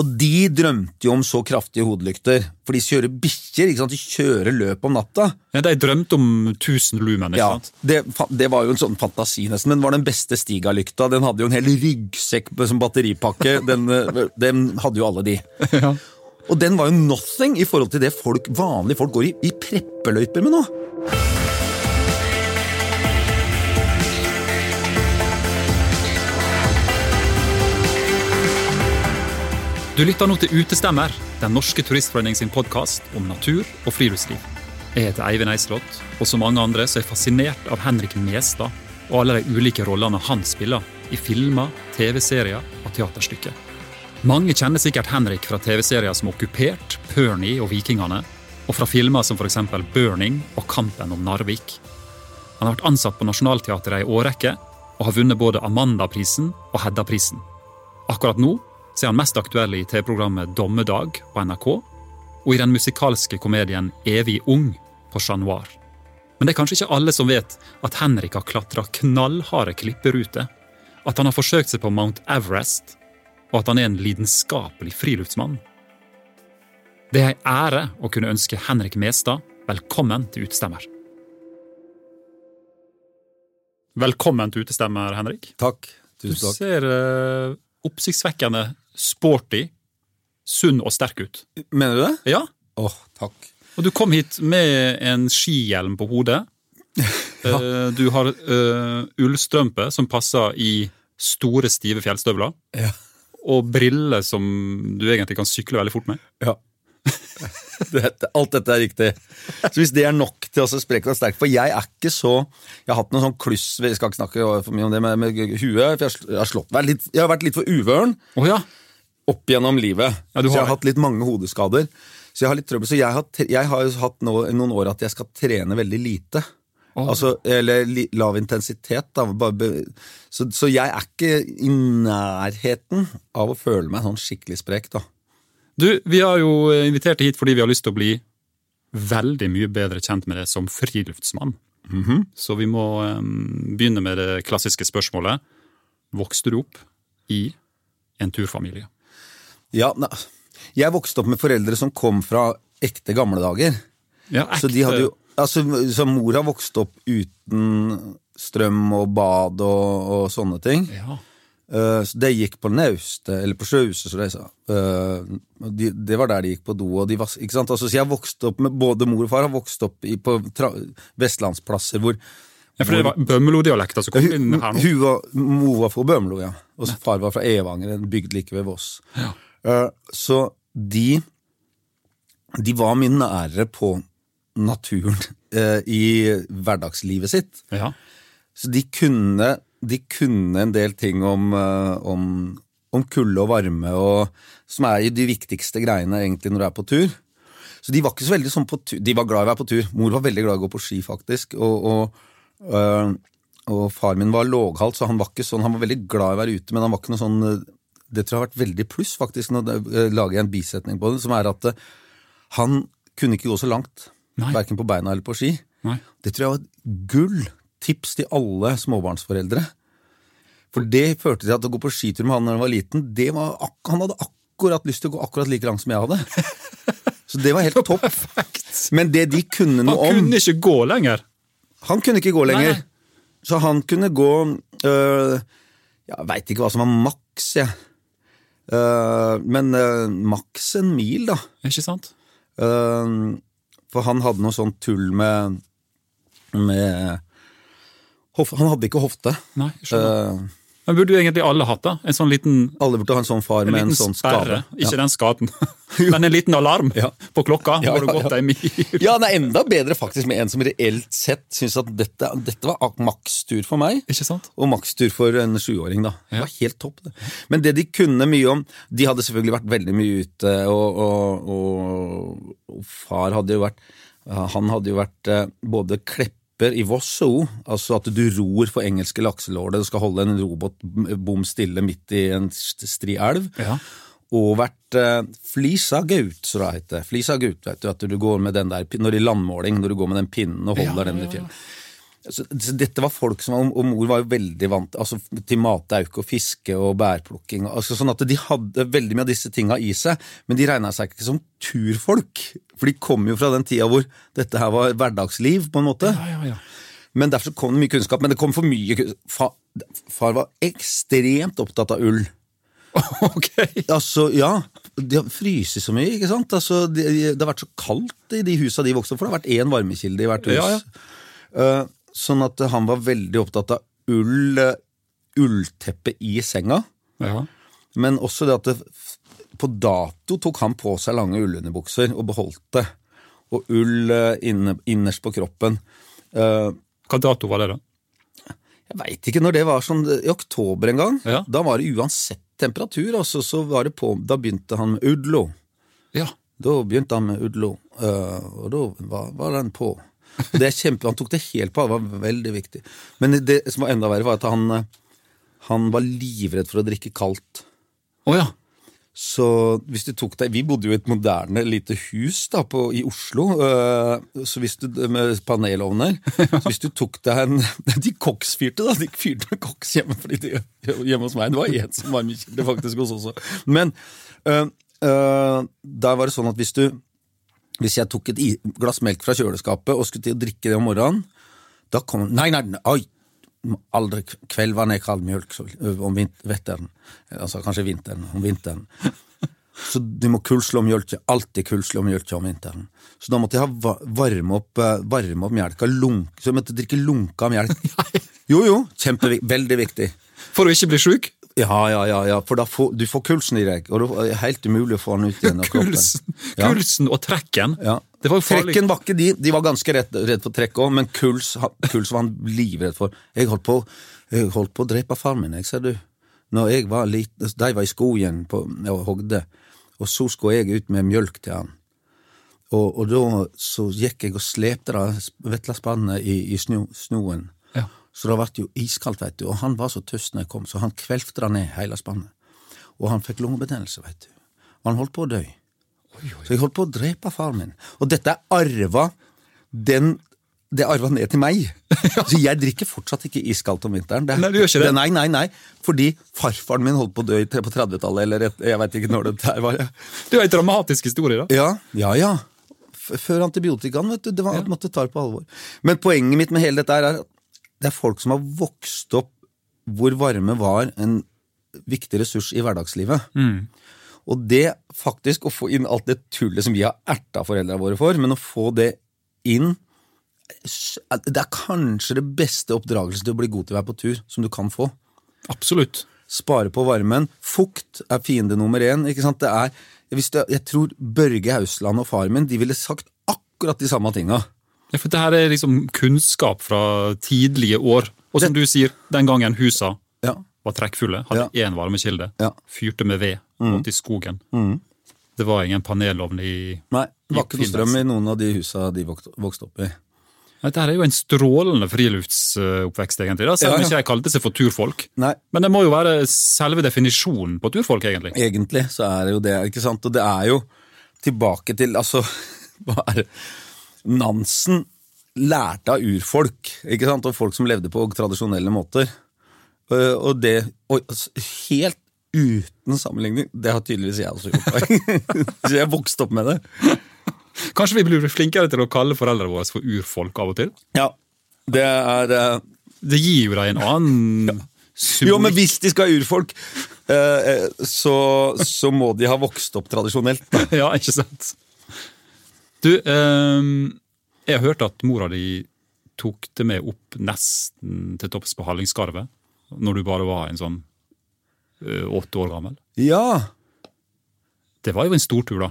Og de drømte jo om så kraftige hodelykter, for de kjører bikkjer. De kjører løp om natta. Ja, De drømte om 1000 lumen. ikke Ja, sant? det, det var jo en sånn fantasi, nesten. Men det var den beste Stiga-lykta. Den hadde jo en hel ryggsekk som batteripakke. Den, eh, den hadde jo alle de. Ja. Og den var jo nothing i forhold til det folk, vanlige folk går i, i preppeløyper med nå. Du lytter nå til Utestemmer, Den norske turistforening sin podkast om natur og friluftsliv. Jeg heter Eivind Eislott, og som mange andre så er jeg fascinert av Henrik Mestad og alle de ulike rollene han spiller i filmer, TV-serier og teaterstykker. Mange kjenner sikkert Henrik fra TV-serier som Okkupert, Pernie og Vikingene, og fra filmer som f.eks. Burning og Kampen om Narvik. Han har vært ansatt på Nationaltheatret i årrekke og har vunnet både Amandaprisen og Hedda-prisen. Akkurat nå så er han mest aktuell i TV-programmet Dommedag på NRK og i den musikalske komedien Evig ung på Chat Noir. Men det er kanskje ikke alle som vet at Henrik har klatra knallharde klipperuter, at han har forsøkt seg på Mount Everest, og at han er en lidenskapelig friluftsmann. Det er ei ære å kunne ønske Henrik Mestad velkommen til Utestemmer. Velkommen til Utestemmer, Henrik. Takk. Du Tusen takk. ser uh, oppsiktsvekkende sporty, sunn og sterk ut. Mener du det? Ja, Åh, takk. og du kom hit med en skihjelm på hodet. ja. Du har uh, ullstrømpe som passer i store, stive fjellstøvler. Ja. Og briller som du egentlig kan sykle veldig fort med. Ja. Dette, alt dette er riktig. Så hvis det er nok til å spreke deg sterk For jeg er ikke så Jeg har hatt noe sånn kluss Jeg skal ikke snakke for mye om det med, med huet. For jeg har slått meg litt Jeg har vært litt for uvøren Oh, ja. Opp gjennom livet. Ja, så jeg har hatt litt mange hodeskader. Så jeg har litt trøbbel. Så jeg har, jeg har hatt nå, noen år at jeg skal trene veldig lite. Oh. Altså, eller li, lav intensitet. Da. Så, så jeg er ikke i nærheten av å føle meg sånn skikkelig sprek, da. Du, vi har jo invitert deg hit fordi vi har lyst til å bli veldig mye bedre kjent med deg som friluftsmann. Så vi må um, begynne med det klassiske spørsmålet. Vokste du opp i en turfamilie? Ja, ne, jeg vokste opp med foreldre som kom fra ekte gamle dager. Ja, Så de hadde jo Altså, så mor har vokst opp uten strøm og bad og, og sånne ting. Ja. Eh, så de gikk på naustet, eller på sjøhuset, som de sa. Eh, de, det var der de gikk på do. Og de vas, ikke sant? Altså, så jeg har vokst opp med Både mor og far har vokst opp i, på tra, vestlandsplasser hvor ja, for det var Bømlo-dialekta som kom inn her nå. hun var, Mor var fra Bømlo, ja. Og far var fra Evanger, en bygd like ved Voss. Ja. Eh, så de De var mye nærere på naturen eh, i hverdagslivet sitt. Ja. Så de kunne, de kunne en del ting om, eh, om, om kulde og varme, og, som er jo de viktigste greiene egentlig når du er på tur. Så de var ikke så veldig sånn på tur. De var glad i å være på tur. Mor var veldig glad i å gå på ski, faktisk. Og, og, øh, og far min var låghalt, så han var ikke sånn, han var veldig glad i å være ute, men han var ikke noe sånn Det tror jeg har vært veldig pluss, faktisk. Nå jeg lager jeg en bisetning på det, som er at øh, han kunne ikke gå så langt. Verken på beina eller på ski. Nei. Det tror jeg var et gull tips til alle småbarnsforeldre. For det førte til at å gå på skitur med han da han var liten, det var, han hadde akkurat lyst til å gå akkurat like langt som jeg hadde. Så det var helt topp. Men det de kunne Han noe om kunne ikke gå lenger! Han kunne ikke gå lenger. Nei, Så han kunne gå øh, Jeg veit ikke hva som var maks, jeg. Øh, men øh, maks en mil, da. Ikke sant? Øh, for han hadde noe sånt tull med med hof, Han hadde ikke hofte. Nei, skjønner. Men burde jo egentlig alle hatt det? En sånn liten, alle burde ha en sånn far en med en sånn sperre. skade. Ikke Ja. den skaden, men en liten alarm Ja. på klokka Ja, ja, gått ja. Deg mil. Ja, det er enda bedre faktisk med en som reelt sett syns at dette, dette var makstur for meg. Ikke sant? Og makstur for en sjuåring, da. Det var helt topp. det. Men det de kunne mye om De hadde selvfølgelig vært veldig mye ute, og, og, og, og far hadde jo vært Han hadde jo vært både både i Vosso, altså at du ror for engelske lakselårder, du skal holde en robot bom stille midt i en stri elv. Ja. Og vært eh, flisagut, som det heter. Flisagaut, vet du, at du går med den der, når i landmåling, når du går med den pinnen og holder Ja, den i ja. Så, så dette var folk som Og mor var jo veldig vant altså, til matauk og fiske og bærplukking. Altså, sånn at De hadde veldig mye av disse tinga i seg, men de regna seg ikke som turfolk. For de kom jo fra den tida hvor dette her var hverdagsliv, på en måte. Ja, ja, ja. Men Derfor kom det mye kunnskap. Men det kom for mye kunnskap. Far, var ekstremt opptatt av ull. ok. Altså, ja. De har fryst så mye, ikke sant? Altså, det, det har vært så kaldt i de husa de vokste opp, for det har vært én varmekilde i hvert hus. Ja, ja. Eh, sånn at han var veldig opptatt av ull, ullteppe i senga. Ja. Men også det at det, på dato tok han på seg lange ullunderbukser og beholdt det. Og ull eh, inne, innerst på kroppen. Uh, Hva dato var det, da? Jeg veit ikke når det var sånn i oktober en gang. Ja. Da var det uansett temperatur, altså, så var det på Da begynte han med udlo. Ja. Da begynte han med udlo, uh, og da var, var den på. Det er kjempe, Han tok det helt på, det var veldig viktig. Men det som var enda verre, var at han, han var livredd for å drikke kaldt. Oh, ja. Så hvis du tok deg Vi bodde jo i et moderne lite hus da på, i Oslo, øh, så hvis du, med panelovner. Så hvis du tok deg en De koksfyrte, da. De fyrte med koks hjemme fordi de, hjemme hos meg. Det var én som var mye faktisk hos oss også. Men øh, øh, da var det sånn at hvis du Hvis jeg tok et glass melk fra kjøleskapet og skulle til å drikke det om morgenen, da kom Nei, nei, nei oi! Aldri kvelva ned kald mjølk så- om vinteren. Altså kanskje vinteren. Om vinteren. Så du må kulslå mjølka. Alltid kulslå mjølka om vinteren. Så da måtte jeg ha varme opp, eh, varme opp mjelka. Lunk, så jeg måtte drikke lunka melk. Jo, jo. Kjempe, veldig viktig. For å ikke bli sjuk? Ja, ja, ja, ja. For da får, du får kulsen i deg, og det er helt umulig å få den ut igjen av kroppen. Kulsen, Ja. kulsen og trekken. Ja. Det var jo farlig. Trekken var ikke de, de var ganske redd, redd for trekk òg, men kuls, kuls var han livredd for. Jeg holdt på, jeg holdt på å drepe far min, jeg, ser du. Når jeg var liten, De var i skogen på, og hogde, og så skulle jeg ut med mjølk til han. Og, og da så gikk jeg og slepte det vetlespannet i, i sno, snoen. Så det ble jo iskaldt, vet du, og han var så tøst når jeg kom, så han kvelfte det ned hele spannet. Og han fikk lungebetennelse, vet du. Og han holdt på å dø. Så jeg holdt på å drepe far min. Og dette er arva den det arva ned til meg. Så jeg drikker fortsatt ikke iskaldt om vinteren. Det, Nei, du gjør ikke det? Nei, nei, nei. Fordi farfaren min holdt på å dø på 30-tallet, eller et, jeg veit ikke når det der var. Det er en dramatisk historie, da. Ja, ja, ja. Før antibiotikaen, vet du. Det var, Ja. måtte ta det på alvor. Men poenget mitt med hele dette er at det er folk som har vokst opp hvor varme var en viktig ressurs i hverdagslivet. Og det faktisk å få inn alt det tullet som vi har erta foreldrene våre for, men å få det inn Det er kanskje det beste oppdragelsen til å bli god til å være på tur som du kan få. Absolutt. Spare på varmen. Fukt er fiende nummer én. ikke sant? Det er, hvis det, jeg tror Børge Hausland og faren min de ville sagt akkurat de samme tinga. Ja, for det her er liksom kunnskap fra tidlige år. Og som du sier, den gangen husa Ja. var trekkfulle, hadde én varmekilde, Ja. fyrte med ved, gått i skogen. Det var ingen panelovn i Nei, det var ikke noe strøm i noen av de husa de vokste, opp i. Dette her er jo en strålende friluftsoppvekst, egentlig. da, Selv om Ja, ja. ikke jeg kalte seg for turfolk. Nei, Men det må jo være selve definisjonen på turfolk, egentlig. egentlig så er det jo det, ikke sant? Og det er jo tilbake til Altså, hva er det Nansen lærte av urfolk, ikke sant? Og folk som levde på tradisjonelle måter. Øh, Og det og Helt uten sammenligning, det har tydeligvis jeg også gjort. Så jeg vokste opp med det. Kanskje vi blir flinkere til å kalle foreldrene våre for urfolk av og til? Ja, det er øh, Det gir jo deg en annen Jo, men hvis de skal ha urfolk, eh, eh, så, så må de ha vokst opp tradisjonelt. da. Ja, ikke sant? Du, eh, jeg har hørt at mora di tok det med opp nesten til topps på Hallingskarvet, når du bare var en sånn ø, åtte år gammel. Ja, Det var jo en stor tur, da.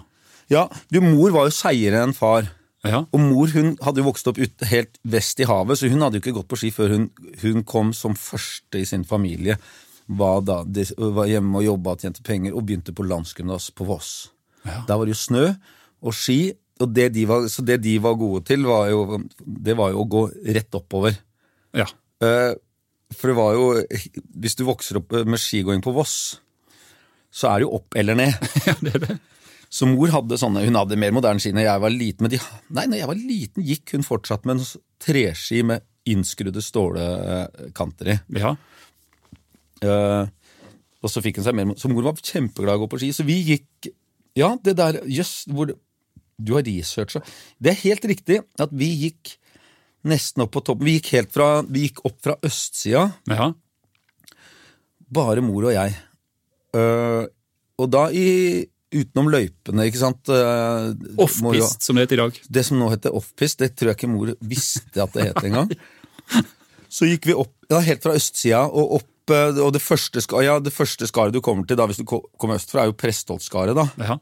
ja. Du, mor var jo seigere enn far. Ja, Og mor hun hadde jo vokst opp ut, helt vest i havet, så hun hadde jo ikke gått på ski før hun, hun kom som første i sin familie. Var, da, de, var hjemme og jobba og tjente penger, og begynte på landsgymnas på Voss. Ja. Der var det jo snø og ski, og det de var, så det de var gode til, var jo, det var jo å gå rett oppover. ja. Eh, For det var jo Hvis du vokser opp med skigåing på Voss, så er det jo opp eller ned. ja det er det. Så mor hadde sånne, hun hadde mer moderne ski når jeg var liten. Men de, nei, når jeg var liten gikk hun fortsatt med en treski med innskrudde stålkanter i. Ja. Uh, og så fikk hun seg mer Så mor var kjempeglad i å gå på ski. Så vi gikk Ja, det der Jøss, hvor Du har researcha. Det er helt riktig at vi gikk nesten opp på toppen. Vi gikk helt fra Vi gikk opp fra østsida, ja. bare mor og jeg. Uh, og da i Utenom løypene, ikke sant. eh, Offpist, som det heter i dag. det som nå heter offpist, det tror jeg ikke mor visste at det het engang. Så gikk vi opp, ja, helt fra østsida og opp eh, og det første, ja, det første skaret du kommer til da, hvis du ko- kommer østfra, er jo Prestholtskaret. da. Ja.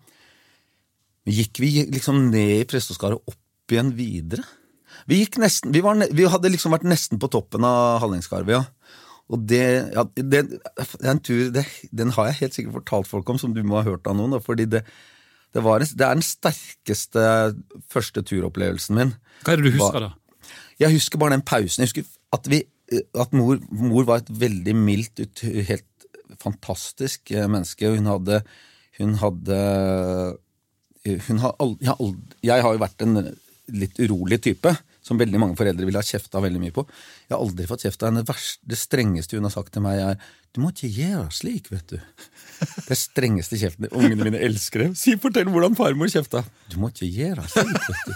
Gikk vi liksom ned i presteskaret opp igjen videre? Vi gikk nesten, vi, var, vi hadde liksom vært nesten på toppen av Hallingskarvet, ja. Og det, ja, det, det er en tur, det, den har jeg helt sikkert fortalt folk om, som du må ha hørt av noen. Da, fordi det, det, var, en- det er den sterkeste første turopplevelsen min. Hva er det du husker, da? Jeg husker bare den pausen. Jeg husker at, vi, at mor, mor var et veldig mildt, helt fantastisk eh, menneske. Hun hadde Hun hadde har ald- jeg, har ald- jeg har jo vært en litt urolig type, som veldig mange foreldre ville ha kjefta veldig mye på. Jeg har aldri fått kjeft av henne. Det, det strengeste hun har sagt til meg, er 'du må ikke gjøre slik', vet du. Det strengeste kjeften. Ungene mine elsker det. Si, fortell hvordan farmor kjefta. Du må ikke gjøre slik, vet du.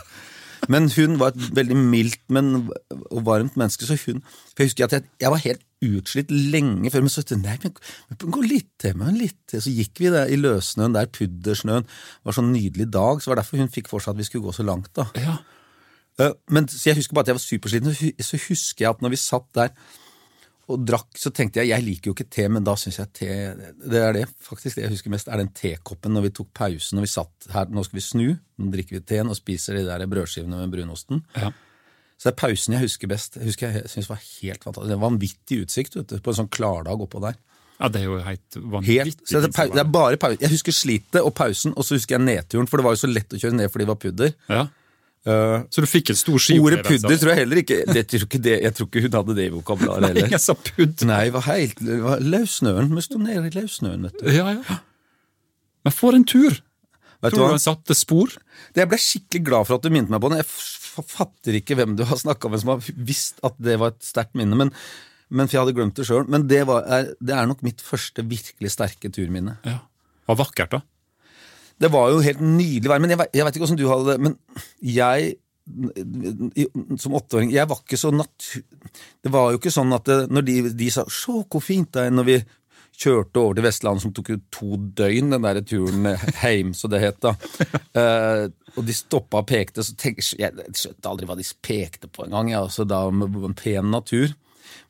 Men hun var et veldig mildt men, og varmt menneske. så hun, for Jeg husker at jeg, jeg var helt utslitt lenge før, men så tenkte jeg, nei, men, gå litt til, men litt til. Så gikk vi der i løssnøen, der puddersnøen det var sånn nydelig dag. så var det derfor hun fikk for seg at vi skulle gå så langt. da. Ja. Eh, Men så Jeg husker bare at jeg var supersliten, så så husker jeg at når vi satt der og drakk, så tenkte jeg jeg liker jo ikke te, men da syns jeg te Det er det faktisk det jeg husker mest, er den tekoppen når vi tok pausen og vi satt her, nå skal vi snu, nå drikker vi teen og spiser de der brødskivene med brunosten. Ja. Så det er pausen jeg husker best. Jeg husker jeg synes var helt fantastisk. Det var vanvittig utsikt vet du, på en sånn klardag oppå der. ja, det er jo helt vanvittig. Helt, så det, er det er bare pausen. Jeg husker slitet og pausen, og så husker jeg nedturen, for det var jo så lett å kjøre ned fordi det var pudder. Ja. Uh, Så du fikk en stor Ordet skiopplevelse? pudder tror jeg heller ikke det, tror ikke det, jeg tror ikke hun hadde det i vokabularet heller. Nei, jeg sa pudd. Nei, det var helt det var løssnøen. Vi sto nede i løssnøen, vet du. Ja, ja. Men for en tur! Vet Tror du han satte spor? Det- Jeg ble skikkelig glad for at du minnet meg på den. Jeg fatter ikke hvem du har snakka med som har visst at det var et sterkt minne. Men, men for jeg hadde glemt det sjøl. Men det, var, det er nok mitt første virkelig sterke turminne. Ja. Hva vakkert, da. Det var jo helt nydelig vær. Men jeg, jeg veit ikke åssen du hadde det. Men jeg som åtteåring Jeg var ikke så natur... Det var jo ikke sånn at det, når de, de sa 'se hvor fint det er' når vi kjørte over til Vestlandet, som tok jo to døgn, den der turen heim, så det het da. Uh, og de stoppa og pekte, så tenk, jeg jeg skjønte aldri hva de pekte på engang. Ja, altså da med en pen natur.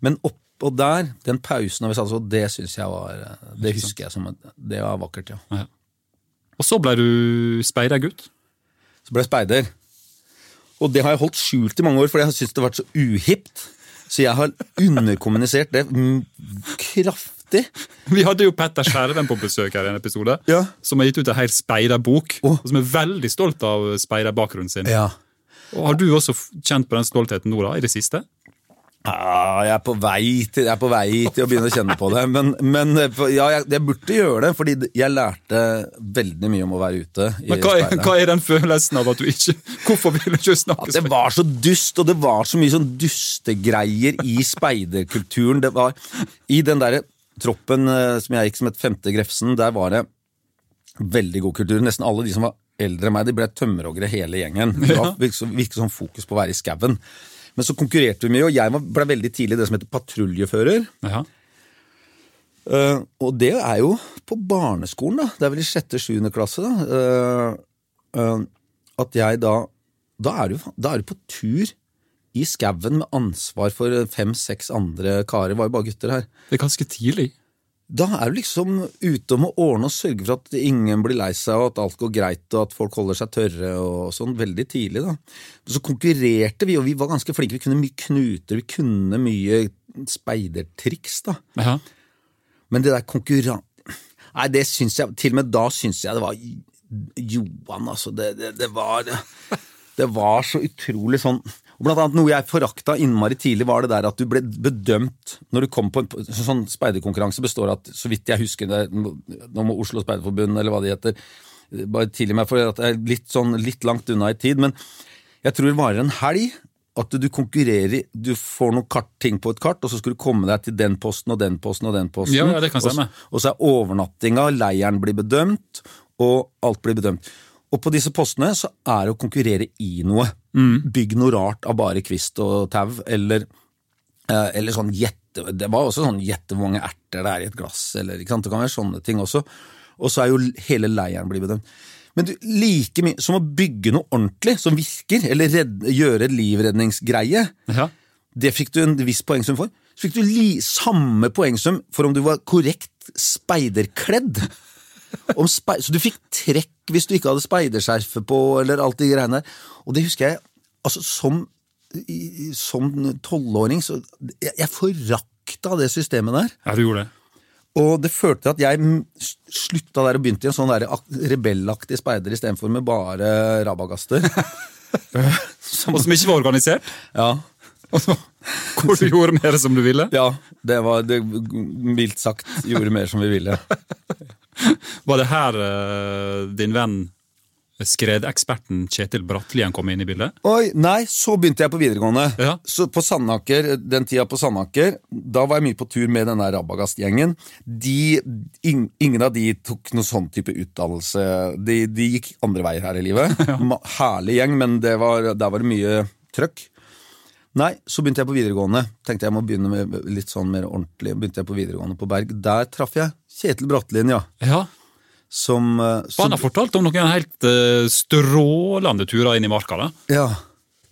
Men oppå der, den pausen vi så, det syns jeg var Det husker jeg som Det var vakkert, ja. Ja. Og så ble du speidergutt. Så ble jeg speider. Og det har jeg holdt skjult i mange år, for jeg har syntes det har vært så uhipt. Så jeg har underkommunisert det mm, kraftig. Vi hadde jo Petter Skjerven på besøk her i en episode, Ja. som har gitt ut en hel speiderbok, Oh. og som er veldig stolt av speiderbakgrunnen sin. Ja. Og Har du også kjent på den stoltheten nå, da, i det siste? Ah, jeg, er til, jeg er på vei til å begynne å kjenne på det. Men, men eh, ja, jeg, jeg burde gjøre det, fordi jeg lærte veldig mye om å være ute. i Men hva er, hva er den følelsen av at du ikke Hvorfor vil du ikke snakke At det var så dust, og det var så mye sånn dustegreier i speiderkulturen. Det var I den derre troppen eh, som jeg gikk som et femte Grefsen, der var det veldig god kultur. Nesten alle de som var eldre enn meg, de ble tømmerhoggere hele gjengen. Det var virket som, fokus på å være i skauen. Men så konkurrerte vi mye, og jeg ble veldig tidlig det som heter patruljefører. Ja. Uh, og det er jo på barneskolen, da. Det er vel i sjette-sjuende klasse, da. Uh, uh, at jeg da Da er du, da er du på tur i skauen med ansvar for fem-seks andre karer. Det var jo bare gutter her. Det er ganske tidlig. Da er du liksom ute om å ordne og sørge for at ingen blir lei seg, og at alt går greit, og at folk holder seg tørre og sånn, veldig tidlig, da. Så konkurrerte vi, og vi var ganske flinke. Vi kunne mye knuter, vi kunne mye speidertriks, da. Aha. Men det der konkurran... Nei, det syns jeg Til og med da syns jeg det var Johan, altså. Det, det, det var Det var så utrolig sånn Blant annet noe jeg forakta innmari tidlig, var det der at du ble bedømt når du kom på en sånn speiderkonkurranse består av at, så vidt jeg husker det, nå må Oslo Speiderforbund, eller hva det heter, bare tilgi meg for at jeg er litt sånn litt langt unna i tid, men jeg tror det varer en helg, at du konkurrerer Du får noen kart, ting på et kart, og så skal du komme deg til den posten og den posten og den posten. Ja, ja, det kan Og stemme. Og så er overnattinga, leiren blir bedømt, og alt blir bedømt. Og på disse postene så er det å konkurrere i noe. Mm. Bygg noe rart av bare kvist og tau, eller, eh, eller sånn gjette Det var også sånn gjette hvor mange erter det er i et glass, eller ikke sant? Det kan være sånne ting også. Og så er jo hele leiren blitt bedømt. Men du, like mye som å bygge noe ordentlig, som virker, eller redde, gjøre et livredningsgreie, Ja. det fikk du en viss poengsum for. Så fikk du li, samme poengsum for om du var korrekt speiderkledd. Så du fikk trekk hvis du ikke hadde speiderskjerfet på, eller alt de greiene der. Og det husker jeg, altså som som tolvåring, så jeg, jeg forakta det systemet der. ja, du gjorde det. Og det førte til at jeg slutta der og begynte i en sånn der ak- rebellaktig speider istedenfor med bare rabagaster. Og som ikke var organisert. ja. Hvor du gjorde mer som du ville. ja, det var det, mildt sagt gjorde mer som vi ville. Var det her uh, din venn skredeksperten Kjetil Brattlien kom inn i bildet? Oi, nei, så begynte jeg på videregående. Ja. Så på Sandaker, Den tida på Sandaker, da var jeg mye på tur med denne Rabagast-gjengen. De, in, ingen av de tok noen sånn type utdannelse. De, de gikk andre veier her i livet. Ja. Herlig gjeng, men det var, der var det mye trøkk. Nei, så begynte jeg på videregående. Tenkte jeg må begynne med litt sånn mer ordentlig. Begynte jeg på videregående på Berg. Der traff jeg Kjetil Brattelien, ja. Ja. Som, eh, som han har fortalt om noen helt uh, strålende turer inn i marka. da. Ja.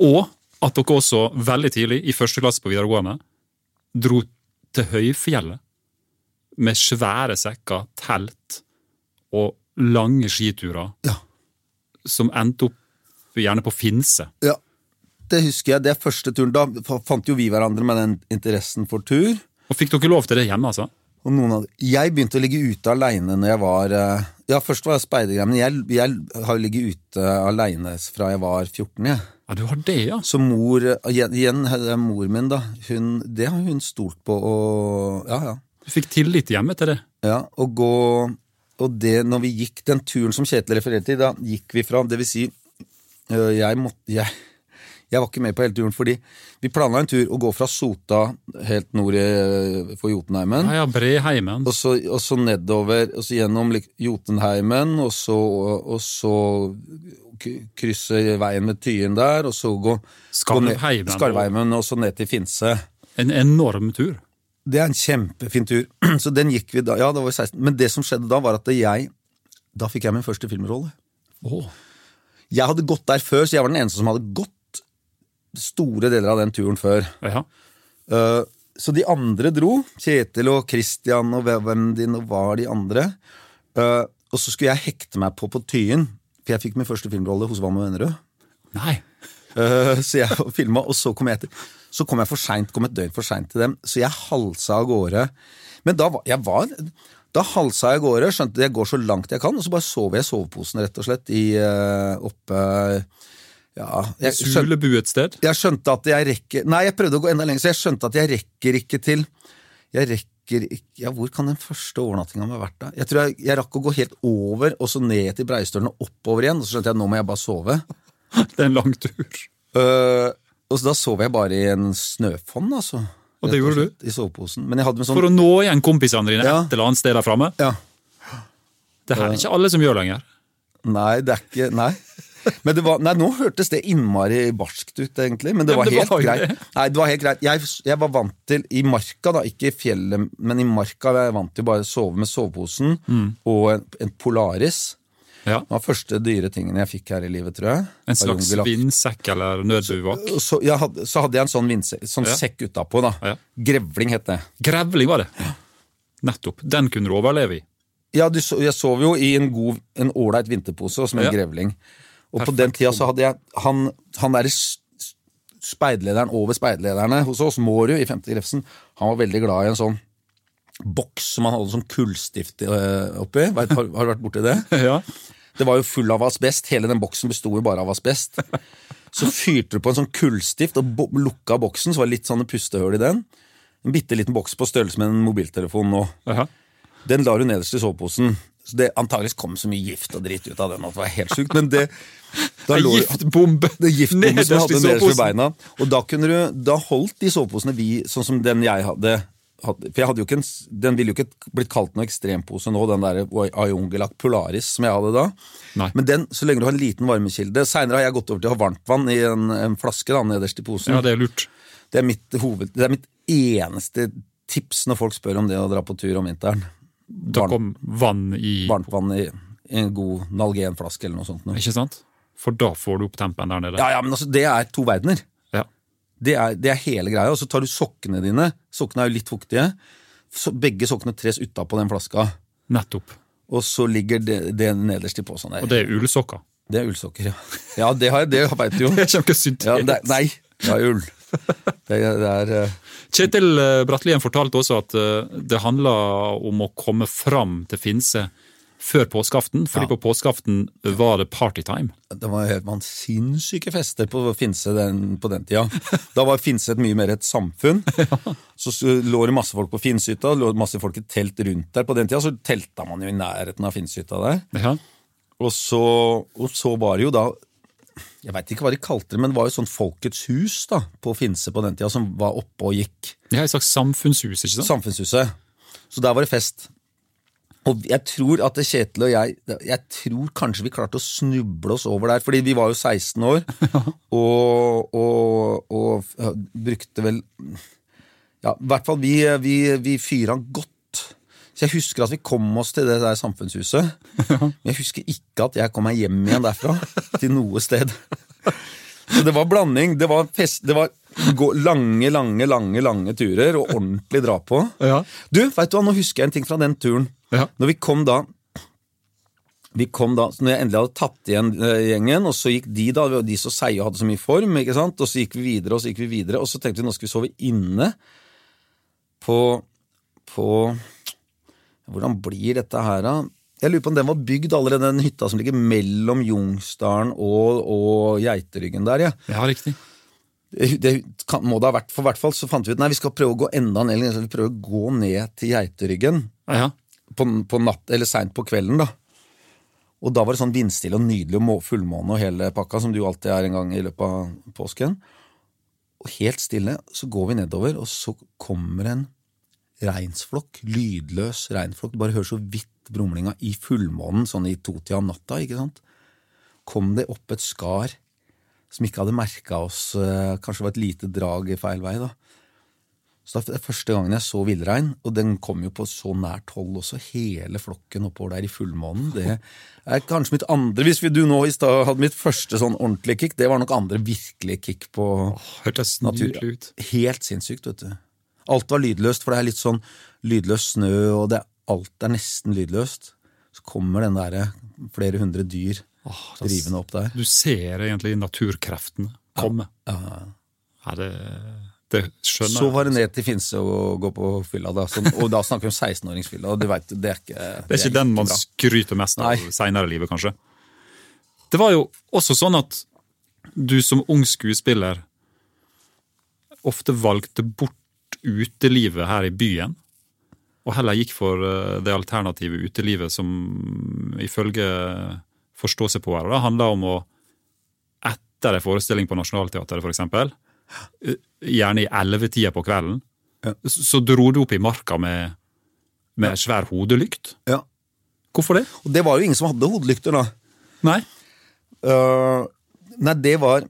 Og at dere også veldig tidlig, i første klasse på videregående, dro til høyfjellet med svære sekker, telt og lange skiturer Ja. som endte opp gjerne på Finse. Ja, det husker jeg. Det er første turen. Da fant jo vi hverandre med den interessen for tur. Og fikk dere lov til det hjemme, altså? Av Jeg begynte å ligge ute aleine når jeg var eh, Ja, først var jeg speidergreie, men jeg, jeg har ligget ute aleine fra jeg var 14. Jeg. Ja, du har det, ja. Så mor Igjen, mor min, da. Hun, det har hun stolt på og Ja, ja. Du fikk tillit hjemme til det. Ja, og gå Og det, når vi gikk den turen som Kjetil refererte til, da gikk vi fra Det vil si, øh, jeg måtte jeg, jeg var ikke med på hele turen, fordi vi planla en tur å gå fra Sota helt nord i, for Jotunheimen. Ja, ja, Breheimen. Og så, og så nedover, og så gjennom Jotunheimen, og så, og så krysse veien med Tyen der, og så gå Skarvheimen. Skarvheimen, og så ned til Finse. En enorm tur. Det er en kjempefin tur. Så den gikk vi da. Ja, det var 16. Men det som skjedde da, var at jeg Da fikk jeg min første filmrolle. Åh. Jeg hadde gått der før, så jeg var den eneste som hadde gått store deler av den turen før. Ja. Uh, så de andre dro. Kjetil og Christian og hvem de nå var, de andre. Uh, og så skulle jeg hekte meg på på Tyen, for jeg fikk min første filmrolle hos Vam og Vennerød. Nei. Eh, så jeg filma, og så kom jeg etter. Så kom jeg for sent, kom et døgn for seint til dem, så jeg halsa av gårde. Men da var jeg var Da halsa jeg av gårde, skjønte jeg går så langt jeg kan, og så bare sov jeg i soveposen, rett og slett, i oppe Ja, jeg skjønte, Sulebu et sted. jeg skjønte at jeg rekker Nei, jeg prøvde å gå enda lenger, så jeg skjønte at jeg rekker ikke til Jeg rekker ikke Ja, hvor kan den første overnattinga ha vært, da? Jeg tror jeg, jeg rakk å gå helt over, og så ned til Breistølen og oppover igjen, og så skjønte jeg at nå må jeg bare sove. Det er en lang tur. Uh, og så da sov jeg bare i en snøfonn, altså. Og det gjorde slett, I soveposen. Sånn For å nå igjen kompisene dine Ja. et eller annet sted der framme. Ja. Det her er ikke alle som gjør lenger. Nei, det er ikke Nei. Men det var, nei, nå hørtes det innmari barskt ut, egentlig. Men det Ja, var men det helt var jo greit. Nei, det var helt greit. Jeg, jeg var vant til I marka, da, ikke i fjellet, men i marka var jeg vant til bare å sove med soveposen Mm. og en, en Polaris. Ja. Det var første dyre tingene jeg fikk her i livet, tror jeg. En slags vindsekk eller nødbuvak. Så, Så, hadde, så hadde jeg en sånn, vindse, sånn Ja. sekk utapå, da. Ja. Grevling het det. Grevling var det. Ja. Nettopp. Den kunne du overleve i. Ja, du, jeg sov jo i en god, en ålreit vinterpose som en Ja. grevling. Og på den tida så hadde jeg Han, han derre s- s- speidlederen over speidlederne hos oss, Mårud i 50 Grefsen, han var veldig glad i en sånn boks som han hadde sånn kullstift øh, oppi. Har, har du vært borti det? Ja. Det var jo full av asbest. Hele den boksen besto jo bare av asbest. Så fyrte du på en sånn kullstift og bo lukka boksen, så var det litt sånne pustehull i den. En bitte liten boks på størrelse med en mobiltelefon nå. Ja. Den la du nederst i soveposen. Så det antageligvis kom så mye gift og dritt ut av den at det var helt sjukt. Men det da lå- giftbombe det giftbombe som nederst i hadde nederst ved beina. Og da, kunne du, da holdt de soveposene vi, sånn som den jeg hadde. hadde- For jeg hadde jo ikke en, Den ville jo ikke blitt kalt noe ekstrempose nå, den der Ayungelak Polaris som jeg hadde da. Nei. Men den, så lenge du har en liten varmekilde Seinere har jeg gått over til å ha varmtvann i en, en flaske da, nederst i posen. Ja, det er lurt. Det er mitt hoved, det er mitt eneste tips når folk spør om det å dra på tur om vinteren. Da kom vann i Varmtvann i, i en god Nalgenflaske eller noe sånt. Noe. Ikke sant? For da får du opp tempen der nede. Ja, ja, men altså, det er to verdener. Ja. Det er, det er hele greia. Og så tar du sokkene dine. Sokkene er jo litt fuktige. Så begge sokkene tres utapå den flaska. Nettopp. Og så ligger det, det nederst i posen der. Og det er ullsokker. Det er ullsokker, ja. Ja, det, har jeg, det veit du jo. Det kommer ikke syntes. Ja, det, nei, det er ull. Det, det er uh... Kjetil eh, Brattlien fortalte også at eh, det handla om å komme fram til Finse før påskeaften, fordi på påskeaften var det partytime. Det var helt man sinnssyke fester på Finse den, på den tida. Da var Finse et mye mer et samfunn. Så lå det masse folk på Finnshytta, lå masse folk i telt rundt der. På den tida så telta man jo i nærheten av Finnshytta der. Ja. Og så, og så var det jo da Jeg veit ikke hva de kalte det, men det var jo sånn Folkets hus da, på Finse på den tida, som var oppe og gikk. Er et slags samfunnshus, ikke sant? Samfunnshuset. Så der var det fest. Og jeg tror at Kjetil og jeg Jeg tror kanskje vi klarte å snuble oss over der, fordi vi var jo 16 år, og, og, og brukte vel Ja, i hvert fall vi, vi, vi fyra godt. Så jeg husker at vi kom oss til det der samfunnshuset. Men jeg husker ikke at jeg kom meg hjem igjen derfra. Til noe sted. Så det var blanding. Det var, fest, det var lange, lange, lange lange turer og ordentlig dra på. Du, vet du hva, nå husker jeg en ting fra den turen. Ja. Når vi kom da vi kom da, så når jeg endelig hadde tatt igjen eh, gjengen, og så gikk de da, de så seige og hadde så mye form, ikke sant? og så gikk vi videre, og så gikk vi videre, og så tenkte vi nå skal vi sove inne på, på Hvordan blir dette her, da? Jeg lurer på om den var bygd allerede, den hytta som ligger mellom Jungsdalen og, og Geiteryggen der, ja. Ja, riktig. Det, det kan, må det ha vært, for hvert fall så fant vi ut nei, vi skal prøve å gå enda ned, vi prøver å gå ned til Geiteryggen Ja, Ja. På, på natt, eller seint på kvelden, da. Og da var det sånn vindstille og nydelig og må- fullmåne og hele pakka, som du alltid er en gang i løpet av påsken. Og helt stille, så går vi nedover, og så kommer en reinsflokk, lydløs reinflokk. Du bare hører så vidt brumlinga i fullmånen, sånn i totida om natta, ikke sant. Kom det opp et skar som ikke hadde merka oss, eh, kanskje det var et lite drag feil vei, da. Så det er første gangen jeg så villrein, og den kom jo på så nært hold også, hele flokken oppover der i fullmånen. Det er kanskje mitt andre Hvis vi, du nå i stad hadde mitt første sånn ordentlige kick, det var nok andre virkelige kick på Hørtes natur. nydelig ut. Helt sinnssykt, vet du. Alt var lydløst, for det er litt sånn lydløs snø, og det, alt er nesten lydløst. Så kommer den derre flere hundre dyr det- drivende opp der. Du ser egentlig naturkreftene komme. Ja, det, det skjønner jeg. Så var det ned til Finse og gå på fylla, da. Så, og da snakker vi om 16-åringsfylla, og det er ikke Det er ikke den man bra. skryter mest av Nei. seinere i livet, kanskje. Det var jo også sånn at du som ung skuespiller ofte valgte bort utelivet her i byen, og heller gikk for eh, det alternative utelivet som ifølge forståsegpåere handla om å etter en forestilling på Nationaltheatret, for eksempel, gjerne i ellevetida på kvelden, Ja. så dro du opp i marka med, med ja. svær hodelykt. Ja. Hvorfor det? Og det var jo ingen som hadde hodelykter, da. Nei. Uh, nei, det var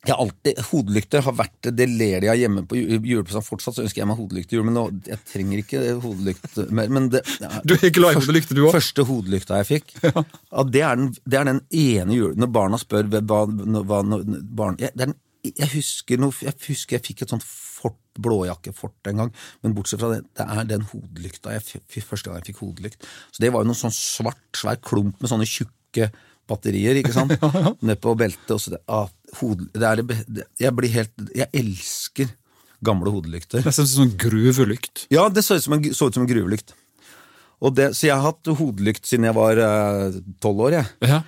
jeg alltid, Hodelykter har vært Det ler de av hjemme på ju- julepresang. Fortsatt så ønsker jeg meg hodelykt i jul, men nå, jeg trenger ikke hodelykt mer. Men det, Du er glad i hodelykter, du òg? Første hodelykta jeg fikk, ja. det, er den, det er den ene julen Når barna spør hva, hva når barn, ja, det er den, jeg, husker noe, jeg husker jeg fikk et sånt fort, blåjakkefort en gang, men bortsett fra det, det er den hodelykta jeg første gang jeg fikk hodelykt. Så det var jo noen sånn svart, svær klump med sånne tjukke batterier, ikke sant? Ned på beltet. Og så det, ah, hode, det er det, det, jeg blir helt Jeg elsker gamle hodelykter. Nesten som sånn gruvelykt. Ja, det så ut som en, ut som en gruvelykt. Og det, så jeg har hatt hodelykt siden jeg var tolv år. jeg. Ja.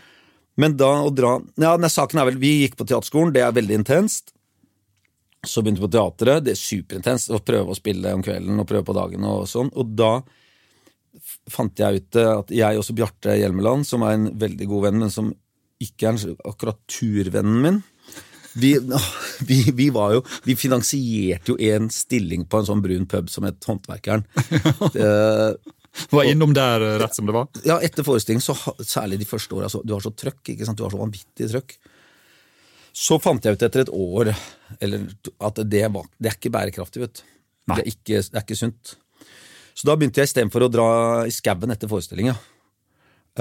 Men da å dra Ja, nei, saken er vel Vi gikk på teaterskolen, det er veldig intenst. Så begynte vi på teatret, det er superintenst. Å prøve å spille om kvelden og prøve på dagen og sånn. Og da fant jeg ut eh, at jeg også Bjarte Hjelmeland, som er en veldig god venn, men som ikke er akkurat turvennen min vi, vi, vi var jo Vi finansierte jo en stilling på en sånn brun pub som het Håndverkeren. Det, Var innom der eh, rett som det var. ja, etter forestilling, så, særlig de første åra, du har så trøkk, ikke sant? Du har så vanvittig trøkk. Så fant jeg ut etter et år eller, at det, var, det er ikke bærekraftig, vet du. Det er ikke, det er ikke sunt. Så da begynte jeg istedenfor å dra i skauen etter forestillinga,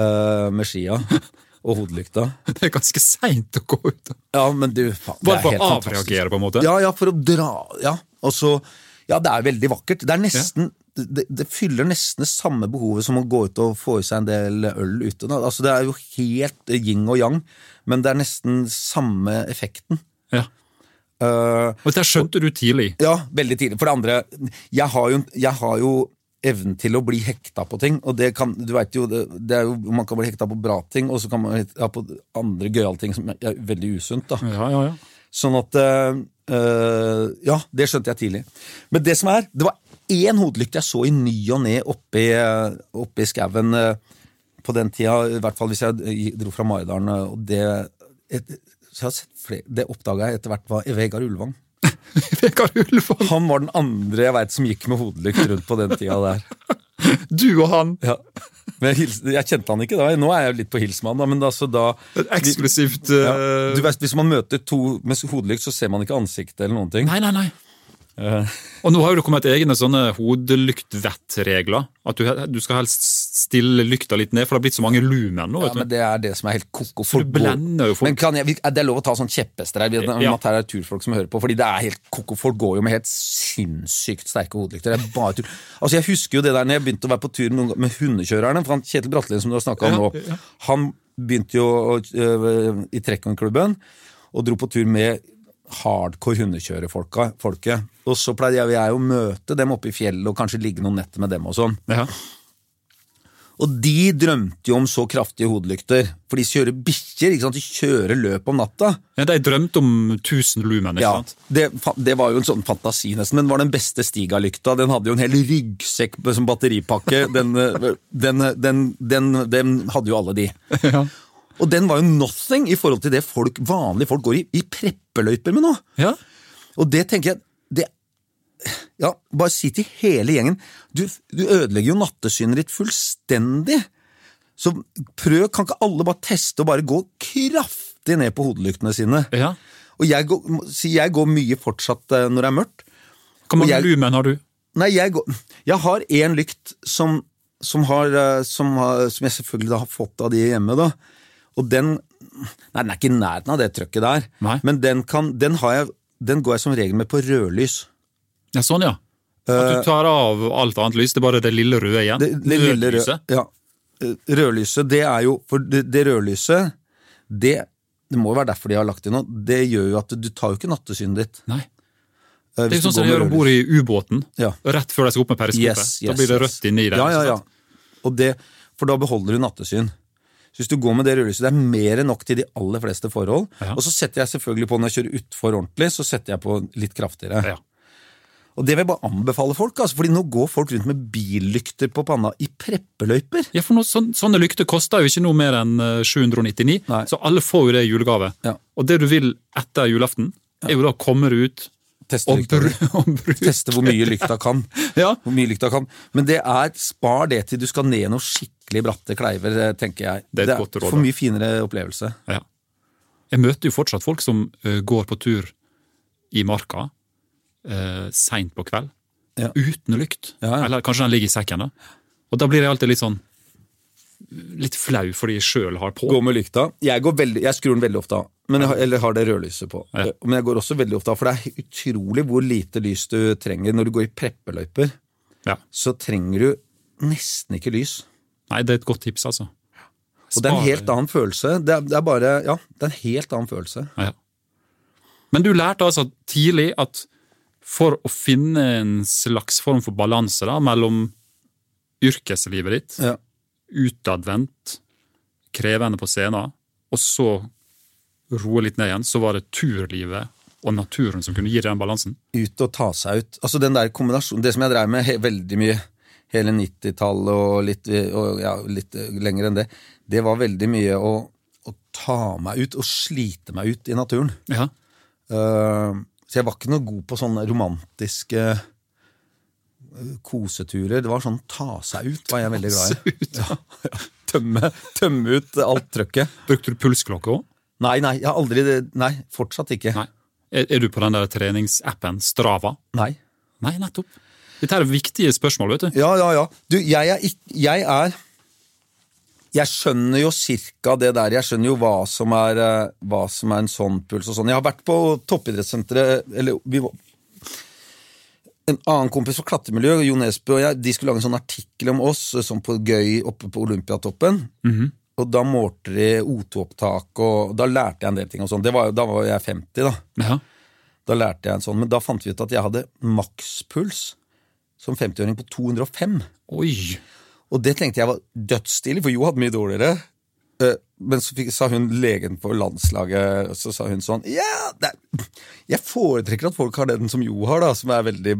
uh, med skia og hodelykta. Det er ganske seint å gå ut. Ja, men du, faen, Bare for å avreagere, på en måte. Ja, ja, for å dra Ja, og så Ja, det er veldig vakkert. Det er nesten det, det fyller nesten det samme behovet som å gå ut og få i seg en del øl ute. Altså, det er jo helt yin og yang, men det er nesten samme effekten. Ja. Uh, Og det skjønte du tidlig. ja, veldig tidlig. For det andre, jeg har jo, jeg har jo evnen til å bli hekta på ting, og det kan, du vet jo, det, det er jo, man kan bli hekta på bra ting, og så kan man hekta på andre gøyale ting som er veldig usunt. da. Ja, ja, ja. Sånn at eh, Ja, det skjønte jeg tidlig. Men det som er, det var én hodelykt jeg så i ny og ne oppi, uh, oppi skauen eh, på den tida, i hvert fall hvis jeg dro fra Maridalen, eh, og det et, så jeg Det oppdaga jeg etter hvert var Vegard Ulvang. Vegard Ulvang. Han var den andre jeg veit som gikk med hodelykt rundt på den tida der. Du og han. Ja. Men jeg, jeg kjente han ikke da. Nå er jeg jo litt på hils med han, da, men altså da eksklusivt ja, eh, du vet, Hvis man møter to med hodelykt, så ser man ikke ansiktet eller noen ting. Nei, nei, nei. Eh, Og nå har jo det kommet egne sånne hodelyktvettregler At du, du skal helst stille lykta litt ned, for det har blitt så mange lumen nå. Ja, men det er det som er helt koko. Folk du blender jo folk. Men kan jeg, vi- er det lov å ta sånn kjepphester her? Ja. At her er turfolk som hører på, fordi det er helt koko. Folk går jo med helt sinnssykt sterke hodelykter. Det er bare tur. Altså, jeg husker jo det der når jeg begynte å være på tur med hundekjørerne. For han, Kjetil Bratlien, som du har snakka om nå, han begynte jo å- øh, i Trekkongklubben og dro på tur med hardcore hundekjørerfolka. Og så pleide jeg, å møte dem oppe i fjellet og kanskje ligge noen netter med dem og sånn. Ja. Og de drømte jo om så kraftige hodelykter, for de kjører bikkjer. De kjører løp om natta. Ja, De drømte om 1000 lumen, ikke Ja, sant? det, det var jo en sånn fantasi, nesten. Men var den beste Stiga-lykta. Den hadde jo en hel ryggsekk som batteripakke. Den, eh, den, den, den, den hadde jo alle de. Ja. Og den var jo nothing i forhold til det folk, vanlige folk går i, i preppeløyper med nå. ja. Og det tenker jeg det, Ja, bare si til hele gjengen Du, du ødelegger jo nattesynet ditt fullstendig. Så prøv, kan ikke alle bare teste og bare gå kraftig ned på hodelyktene sine? ja. Og jeg går, jeg går mye fortsatt eh, når det er mørkt. Hvor mange jeg- lumen har du? Nei, jeg, går, jeg har én lykt som, som, har, eh, som, har, som jeg selvfølgelig har fått av de hjemme. da. Og den Nei, den er ikke i nærheten av det trøkket der. Nei. Men den, kan, den, har jeg, den går jeg som regel med på rødlys. Ja, Sånn, ja. At du tar av alt annet lys, det er bare det lille røde igjen? Det, det lille røde, ja. Eh, Rødlyset, det er jo For det, det rødlyset, det, det må jo være derfor de har lagt det nå. Det gjør jo at du tar jo ikke nattesynet ditt. Nei. eh, Det er jo sånn som de gjør om bord i ubåten. Ja. Rett før de skal opp med periskopet. Yes, da blir det yes. rødt inni der. Ja, ja, ja. Det, for da beholder du nattesyn. Så hvis du går med det rødlyset, det er mer enn nok til de aller fleste forhold. Ja. Og så setter jeg selvfølgelig på, når jeg kjører utfor ordentlig, så setter jeg på litt kraftigere. Ja. Og det vil jeg bare anbefale folk, altså, fordi nå går folk rundt med billykter på panna i preppeløyper. Ja, for noe, sånn, Sånne lykter koster jo ikke noe mer enn eh, 799, Nei. så alle får jo det i julegave. Ja. Og det du vil etter julaften, er jo da å komme ut Teste, og, br Teste hvor mye lykta kan. Ja. Hvor mye lykta kan. Men det er, spar det til du skal ned noe skikkelig bratte kleiver, eh, tenker jeg. Det er et godt råd, for mye finere opplevelse. Ja. Jeg møter jo fortsatt folk som eh, går på tur i marka uh, seint på kveld, Ja. uten lykt. Ja, ja. Eller kanskje den ligger i sekken. da. Og da blir jeg alltid litt sånn litt flau fordi jeg sjøl har på. Gå med lykta. Jeg, går veldig, jeg skrur den veldig ofte av. Har- eller har det rødlyset på. Ja. Men jeg går også veldig ofte av, for det er utrolig hvor lite lys du trenger. Når du går i preppeløyper, Ja. så trenger du nesten ikke lys. Nei, det er et godt tips, altså. Og det er en helt annen følelse. Det er, det er bare, ja, det er en helt annen følelse. Ja. Men du lærte altså tidlig at for å finne en slags form for balanse da, mellom yrkeslivet ditt, Ja. utadvendt, krevende på scenen, og så roe litt ned igjen, så var det turlivet og naturen som kunne gi deg den balansen. Ut og ta seg ut. Altså den der kombinasjonen, Det som jeg drev med veldig mye hele 90-tallet og, litt, og ja, litt lenger enn det, det var veldig mye å, å ta meg ut og slite meg ut i naturen. Ja. Uh, så jeg var ikke noe god på sånne romantiske eh, koseturer. Det var sånn ta seg ut var jeg veldig glad i. Ja, ja. Tømme, tømme ut alt trøkket. Brukte du pulsklokke òg? Nei, nei, jeg har aldri Nei, fortsatt ikke. Nei. Er, er du på den der treningsappen Strava? Nei. Nei, nettopp. Dette er viktige spørsmål, vet du. Ja, ja, ja. Du, jeg er ikke Jeg er Jeg skjønner jo cirka det der. Jeg skjønner jo hva som er, eh, hva som er en sånn puls og sånn. Jeg har vært på toppidrettssenteret Eller vi var en annen kompis fra klatremiljøet, Jo Nesbø og jeg, de skulle lage en sånn artikkel om oss sånn på gøy oppe på Olympiatoppen. Og da målte de O2-opptak, og da lærte jeg en del ting. og sånn. Det var, jo- da var jeg 50, da. Ja. Da lærte jeg en sånn, Men da fant vi ut at jeg hadde makspuls som 50-åring på 205. Oi! Og det tenkte jeg var dødsstilig, for Jo hadde mye dårligere. Eh, Men så fikk, sa hun legen på landslaget, så sa hun sånn Ja, er, jeg foretrekker at folk har den som Jo har, da, som er veldig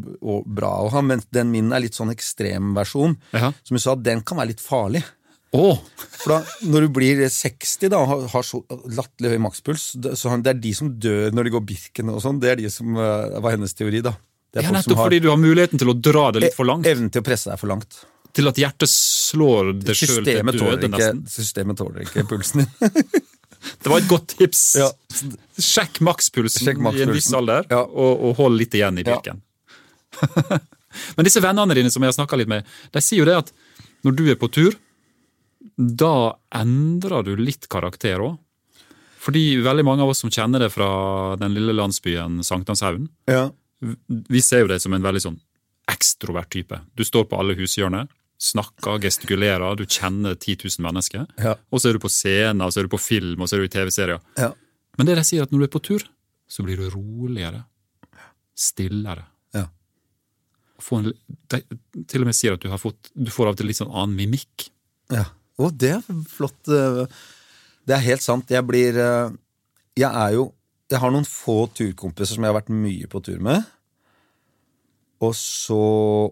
bra å ha, men den min er litt sånn ekstremversjon. Ja. Som hun sa, den kan være litt farlig. Oh. For da, når du blir 60 da, og har, har så latterlig høy makspuls, så det er de som dør når de går Birken og sånn. Det er de som eh, var hennes teori, da. Det Ja, nettopp har fordi du har muligheten til å dra det litt for langt. evnen til å presse deg for langt. Til at hjertet slår det sjøl til døde, nesten. systemet tåler ikke pulsen din. Det var et godt tips. Ja. Sjekk makspulsen Sjekk i en viss alder, Ja. og, og hold litt igjen i Ja. Men disse vennene dine som jeg har snakka litt med, de sier jo det at når du er på tur, da endrer du litt karakter òg. Fordi veldig mange av oss som kjenner det fra den lille landsbyen Sankthanshaugen, Ja. Vi ser jo deg som en veldig sånn ekstrovert type. Du står på alle hushjørner, snakker, gestikulerer, du kjenner 10 000 mennesker. Ja. Og så er du på scener, og så er du på film, og så er du i TV-serier. Ja. Men det de sier, at når du er på tur, så blir du roligere, stillere. Ja. En, de til og med sier at du, har fått, du får av og til litt sånn annen mimikk. ja. Å, det er flott. eh, Det er helt sant. Jeg blir eh, Jeg er jo Jeg har noen få turkompiser som jeg har vært mye på tur med. Og så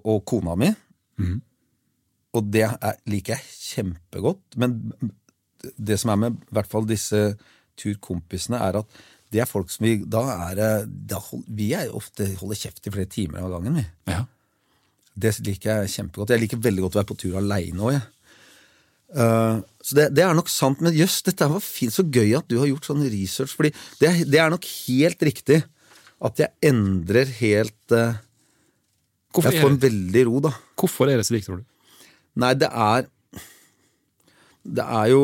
Og kona mi. Mm. Og det er, liker jeg kjempegodt. Men det som er med i hvert fall disse turkompisene, er at det er folk som vi Da er da hold, Vi er ofte holder kjeft i flere timer av gangen, vi. Ja. Det liker jeg kjempegodt. Jeg liker veldig godt å være på tur aleine òg, jeg. Eh, så det, det er nok sant, men jøss, dette var fint, så gøy at du har gjort sånn research, fordi det, det er nok helt riktig at jeg endrer helt uh, Hvorfor, Jeg får en veldig ro, da. hvorfor er det slik, tror du? Nei, det er Det er jo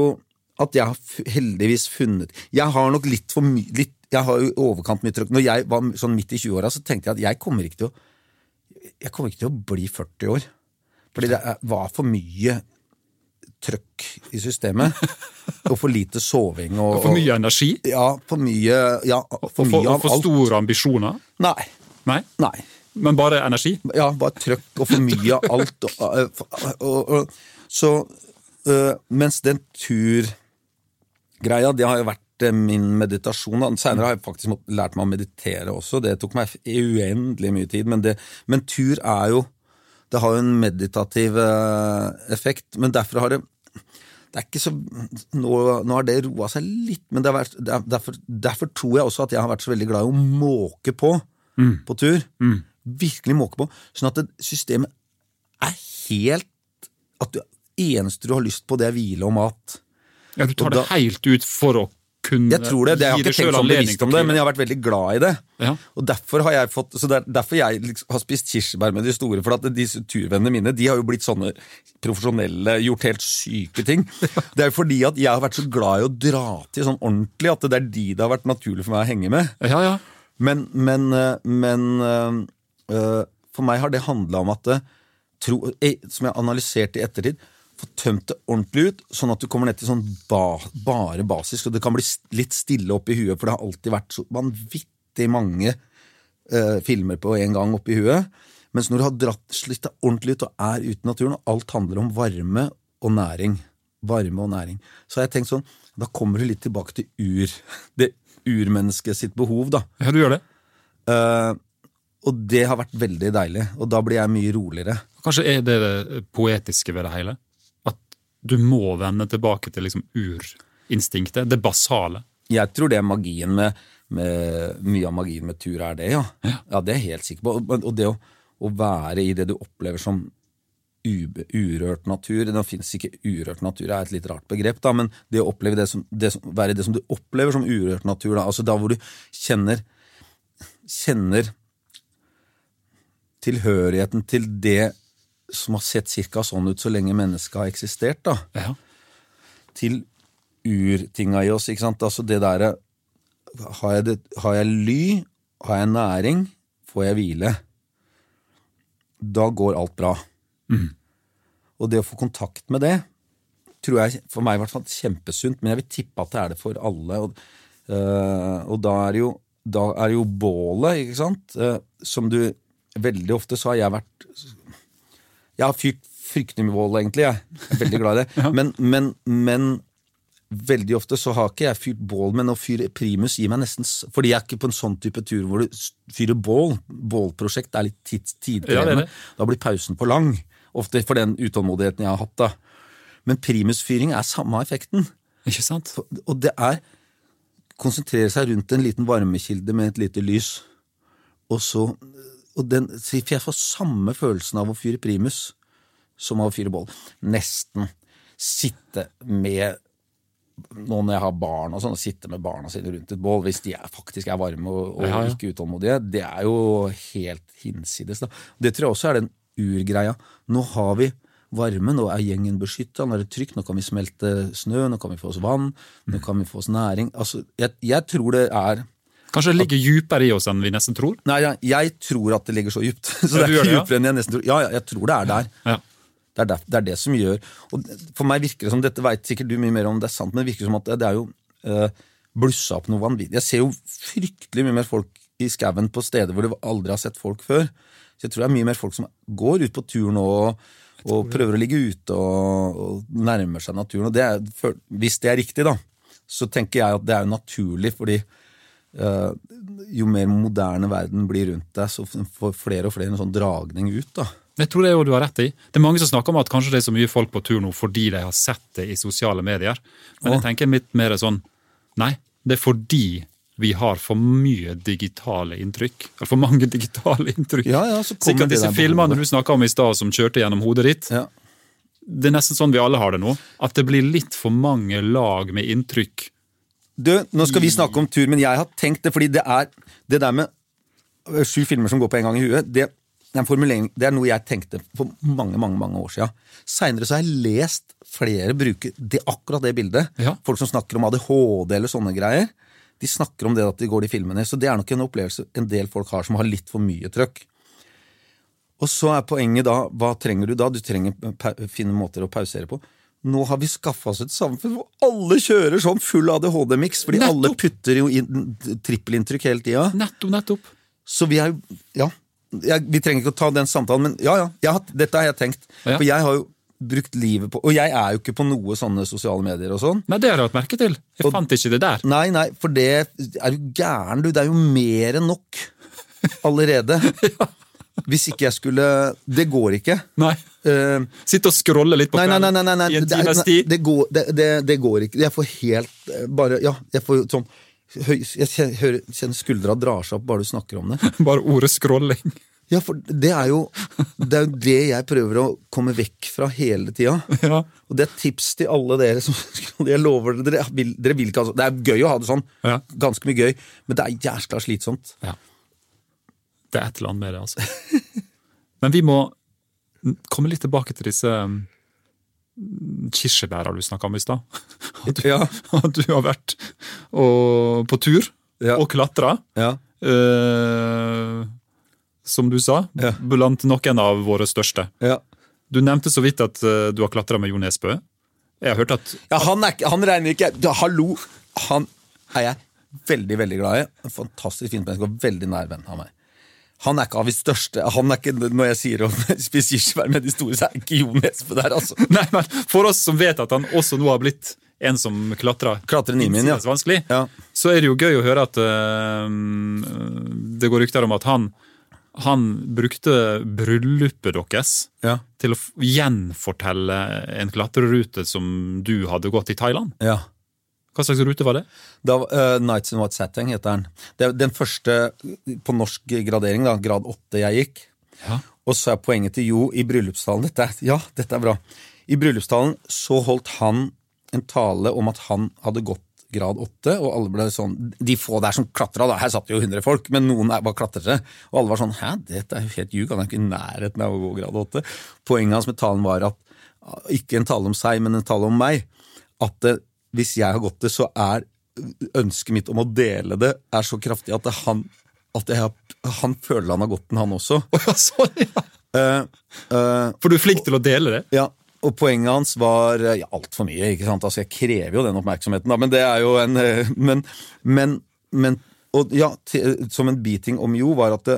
at jeg har heldigvis funnet Jeg har nok litt for mye Jeg har jo overkant mye trøkk. Når jeg var sånn midt i 20-åra, så tenkte jeg at jeg kommer ikke til å Jeg kommer ikke til å bli 40 år. Fordi det var for mye trøkk i systemet. og for lite soving og For mye energi? Ja, for mye Ja, for For, mye av for store ambisjoner? Nei. Nei? Nei. Men bare energi? Ja, bare trøkk og for mye av alt. Og, og, og, og, så øh, Mens den turgreia, det har jo vært øh, min meditasjon. Senere har jeg faktisk lært meg å meditere også. Det tok meg uendelig mye tid. Men, det, men tur er jo Det har jo en meditativ øh, effekt. Men derfor har det det er ikke så, nå, nå har det roa seg litt, men det har vært, er, derfor, derfor tror jeg også at jeg har vært så veldig glad i å måke på på tur. Virkelig måke på. Sånn at det, systemet er helt At det eneste du har lyst på, det er hvile og mat. Ja, Du tar da, det helt ut for å kunne Jeg tror det, det jeg har ikke tenkt selv sånn bevisst om det, men jeg har vært veldig glad i det. Ja. Og derfor har jeg fått Så det er derfor jeg liksom har spist kirsebær med de store, for at disse turvennene mine de har jo blitt sånne profesjonelle, gjort helt syke ting. Det er jo fordi at jeg har vært så glad i å dra til sånn ordentlig, at det er de det har vært naturlig for meg å henge med. Ja, ja. Men, men, øh, men øh, for meg har det handla om at tro, eh, Som jeg har analysert i ettertid, få tømt det ordentlig ut, sånn at du kommer ned til sånn ba, bare basisk, og det kan bli litt stille oppi huet, for det har alltid vært så vanvittig mange øh, filmer på en gang oppi huet. Mens når du har dratt slitt deg ordentlig ut og er ute i naturen, og alt handler om varme og næring, varme og næring, så har jeg tenkt sånn, da kommer du litt tilbake til ur, det urmennesket sitt behov, da. ja, du gjør det. Eh, og det har vært veldig deilig, og da blir jeg mye roligere. Kanskje er det det poetiske ved det hele? Du må vende tilbake til liksom urinstinktet, det basale. Jeg tror det er magien med, med Mye av magien med tur er det, ja. Ja, Det er jeg helt sikker på. Og, det å, å være i det du opplever som urørt natur Nå fins ikke urørt natur, det er et litt rart begrep, da, men det å oppleve det som, det som, være i det som du opplever som urørt natur, da, altså da hvor du kjenner kjenner tilhørigheten til det som har sett cirka sånn ut så lenge mennesket har eksistert, da. Ja. Til urtinga i oss, ikke sant. Altså det derre har, har jeg ly, har jeg næring, får jeg hvile. Da går alt bra. Og det å få kontakt med det, tror jeg for meg i hvert fall kjempesunt, men jeg vil tippe at det er det for alle. Og, øh, og da er det jo, da er det jo bålet, ikke sant, øh, som du Veldig ofte så har jeg vært Jeg har fyrt fryktelig mye bål, egentlig. Jeg er veldig glad i det. men, men, men veldig ofte så har ikke jeg fyrt bål, men å fyre primus gir meg nesten Fordi jeg er ikke på en sånn type tur hvor du fyrer bål. Bålprosjekt er litt tids- tidkrevende. Ja. Da blir pausen for lang. Ofte for den utålmodigheten jeg har hatt. da. Men primusfyring er samme effekten. Ikke sant? Og det er konsentrere seg rundt en liten varmekilde med et lite lys. Og så og den, For jeg får samme følelsen av å fyre primus som av å fyre bål. Nesten. Sitte med nå når jeg har barn og sånn, å sitte med barna sine rundt et bål, hvis de er, faktisk er varme og, og Ja, ja. ikke utålmodige, det er jo helt hinsides. da. Det tror jeg også er den urgreia. Nå har vi varme, nå er gjengen beskytta, nå er det trygt, nå kan vi smelte snø, nå kan vi få oss vann, nå kan vi få oss næring. Altså, jeg, jeg tror det er Kanskje det ligger dypere i oss enn vi nesten tror? Nei, jeg, jeg tror at det ligger så dypt. Så det er ikke det, ja? enn jeg nesten tror. Ja, ja, jeg tror det er der. Ja. Det er, der, det er det som gjør Og For meg virker det som, dette vet sikkert du mye mer om det er sant, men det virker som at det, er jo eh, blussa opp noe vanvittig. Jeg ser jo fryktelig mye mer folk i skauen på steder hvor du aldri har sett folk før. Så jeg tror det er mye mer folk som går ut på tur nå og, og prøver å ligge ute og, og nærmer seg naturen. Og det er, hvis det er riktig, da, så tenker jeg at det er jo naturlig, fordi jo mer moderne verden blir rundt deg, så får flere og flere en sånn dragning ut. da. Jeg tror det er jo du har rett i. Det er mange som snakker om at kanskje det er så mye folk på tur nå fordi de har sett det i sosiale medier. Men jeg tenker litt mer sånn Nei, det er fordi vi har for mye digitale inntrykk. Eller for mange digitale inntrykk. Ja, ja, så kommer Sikkert disse filmene du snakka om i stad som kjørte gjennom hodet ditt. Ja. Det er nesten sånn vi alle har det nå. At det blir litt for mange lag med inntrykk. Du, nå skal vi snakke om tur, men jeg har tenkt det, fordi det er det der med øh, sju filmer som går på en gang i huet, det, det, det er noe jeg tenkte for mange mange, mange år siden. Seinere så har jeg lest flere bruke det, akkurat det bildet. Ja. Folk som snakker om ADHD eller sånne greier. De snakker om det at de går de filmene. Så det er nok en opplevelse en del folk har som har litt for mye trøkk. Og så er poenget da, hva trenger du da? Du trenger finne måter å pausere på. Nå har vi skaffa oss et samfunn hvor alle kjører sånn full ADHD-miks, fordi Nettopp. alle putter jo inn trippelinntrykk hele tida. Nettopp, nettopp. Så vi er jo Ja, jeg, vi trenger ikke å ta den samtalen, men ja, ja, jeg har, dette har jeg tenkt. Ja. For jeg har jo brukt livet på Og jeg er jo ikke på noe sånne sosiale medier og sånn. Nei, det har jeg hatt merke til. Jeg Og- fant ikke det der. Nei, nei, for det er jo gæren, du. Det er jo mer enn nok allerede. Hvis ikke jeg skulle Det går ikke. Nei. Uh, Sitte og scrolle litt på Nei, nei, nei, nei, nei, i en Det, times tid. det, går, det, det, det går ikke. Jeg får helt eh, bare Ja, jeg får sånn Jeg kjenner, kjenner skuldra drar seg opp bare du snakker om det. Bare ordet scrolling. Ja, for det er jo det, er jo det jeg prøver å komme vekk fra hele tida. Ja. Og det er tips til alle dere som Jeg lover dere, dere vil, dere vil ikke sånn. Det er gøy å ha det sånn. Ja. Ganske mye gøy. Men det er jæskla slitsomt. Ja. Det er et eller annet med det, altså. Men vi må komme litt tilbake til disse um, kirsebæra du snakka om i stad. At, Ja. at du har vært og, på tur Ja. og klatra. Ja. Eh, som du sa, blant noen av våre største. ja. Du nevnte så vidt at eh, du har klatra med Jo Nesbø. Jeg har hørt at Ja, han, er, han regner ikke da, Hallo! Han er jeg veldig veldig glad i. En fantastisk fint menneske og veldig nær venn av meg. Han er ikke av de største Han er ikke, Når jeg sier om spis kirsebær med de store, så er ikke Jo Nesbø der, altså. Nei, men For oss som vet at han også nå har blitt en som klatrer Klatrer Nimin, ja. Ja. så er det jo gøy å høre at uh, det går rykter om at han han brukte bryllupet deres Ja. til å gjenfortelle en klatrerute som du hadde gått i Thailand. ja. Hva slags rute var det? Da, uh, Nights in White setting, heter den. Det er den første på norsk gradering, da, grad 8, jeg gikk. Ja. Og så er poenget til Jo i bryllupstalen dette Ja, dette er bra. I bryllupstalen så holdt han en tale om at han hadde gått grad 8, og alle ble sånn De få der som klatra, da, her satt jo 100 folk, men noen var klatrere, og alle var sånn Hæ, dette er jo helt ljug, han er ikke i nærheten av å gå grad 8. Poenget hans med talen var at ikke en tale om seg, men en tale om meg. At det, hvis jeg har gått det, så er ønsket mitt om å dele det er så kraftig at han at jeg, han føler han har gått den, han også. Å ja, ja. Eh, eh, For du er flink til å dele det? ja, og poenget hans var eh, ja, altfor mye. ikke sant? Altså, Jeg krever jo den oppmerksomheten, da, men det er jo en Men, men, men og ja, Som en biting om Jo var at det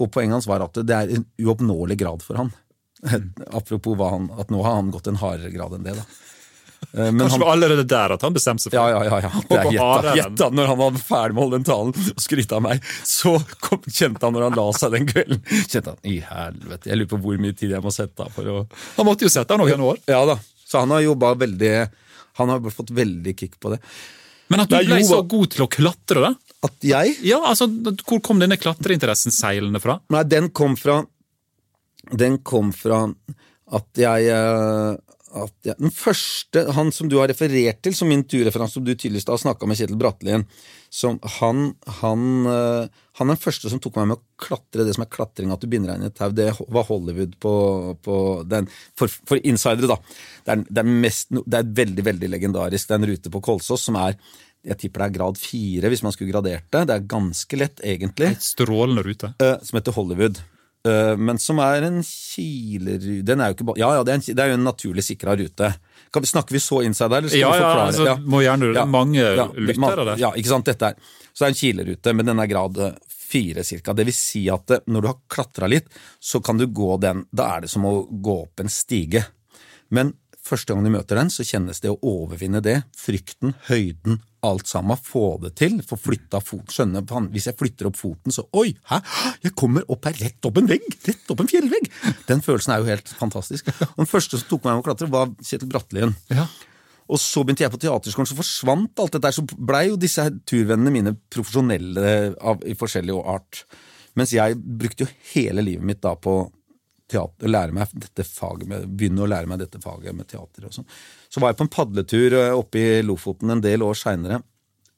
Og poenget hans var at det er en uoppnåelig grad for han. Apropos han, at nå har han gått en hardere grad enn det. da. Eh, Men Kanskje han, det var allerede der at han bestemte seg for ja, ja, ja, ja. Gjett Når han var ferdig med å holde den talen og skryte av meg, så kom, kjente han når han la seg den kvelden Kjente han, i helvete, Jeg lurer på hvor mye tid jeg må sette av for å Han måtte jo sette av noen år. Ja da, så han har jobba veldig Han har fått veldig kick på det. Men at du ble så god til å klatre, da? At jeg Ja, altså, Hvor kom denne klatreinteressen seilende fra? Nei, den kom fra Den kom fra at jeg eh, at jeg, Den første, han som du har referert til som min turreferanse, som du tydeligst har snakka med Kjetil Brattelien som han, han, eh, han er den første som tok meg med å klatre det som er klatring, at du binder deg inn i et tau. Det var Hollywood på, på den, for, for insidere, da. Det er, det, er mest, det er veldig, veldig legendarisk. Det er en rute på Kolsås som er jeg tipper det er grad fire hvis man skulle gradert det. Det er ganske lett, egentlig. Et Strålende rute. eh, som heter Hollywood. Eh, men som er en kilerute Den er jo ikke Ja, ja, det er, en, det er jo en naturlig sikra rute. Kan vi, snakker vi så inside der, eller skal Ja, vi ja, ja, altså, må gjerne det er mange lyttere man- der. Ja, ikke sant, dette er Så det er en kilerute, men den er grad eh, fire cirka. Det vil si at eh, når du har klatra litt, så kan du gå den Da er det som å gå opp en stige. Men første gang du møter den, så kjennes det å overvinne det. Frykten, høyden, alt sammen. Få det til. Få flytta foten. Skjønne, hvis jeg flytter opp foten, så Oi! Hæ? Jeg kommer opp her, rett opp en vegg! Rett opp en fjellvegg! Den følelsen er jo helt fantastisk. Og den første som tok meg med å klatre, var Kjetil Brattelien. Ja. Og så begynte jeg på teaterskolen, så forsvant alt dette der. Så blei jo disse turvennene mine profesjonelle av, i forskjellig art. Mens jeg brukte jo hele livet mitt da på teater, lære meg dette faget med, begynne å lære meg dette faget med teater og sånn. Så var jeg på en padletur eh, oppe i Lofoten en del år seinere,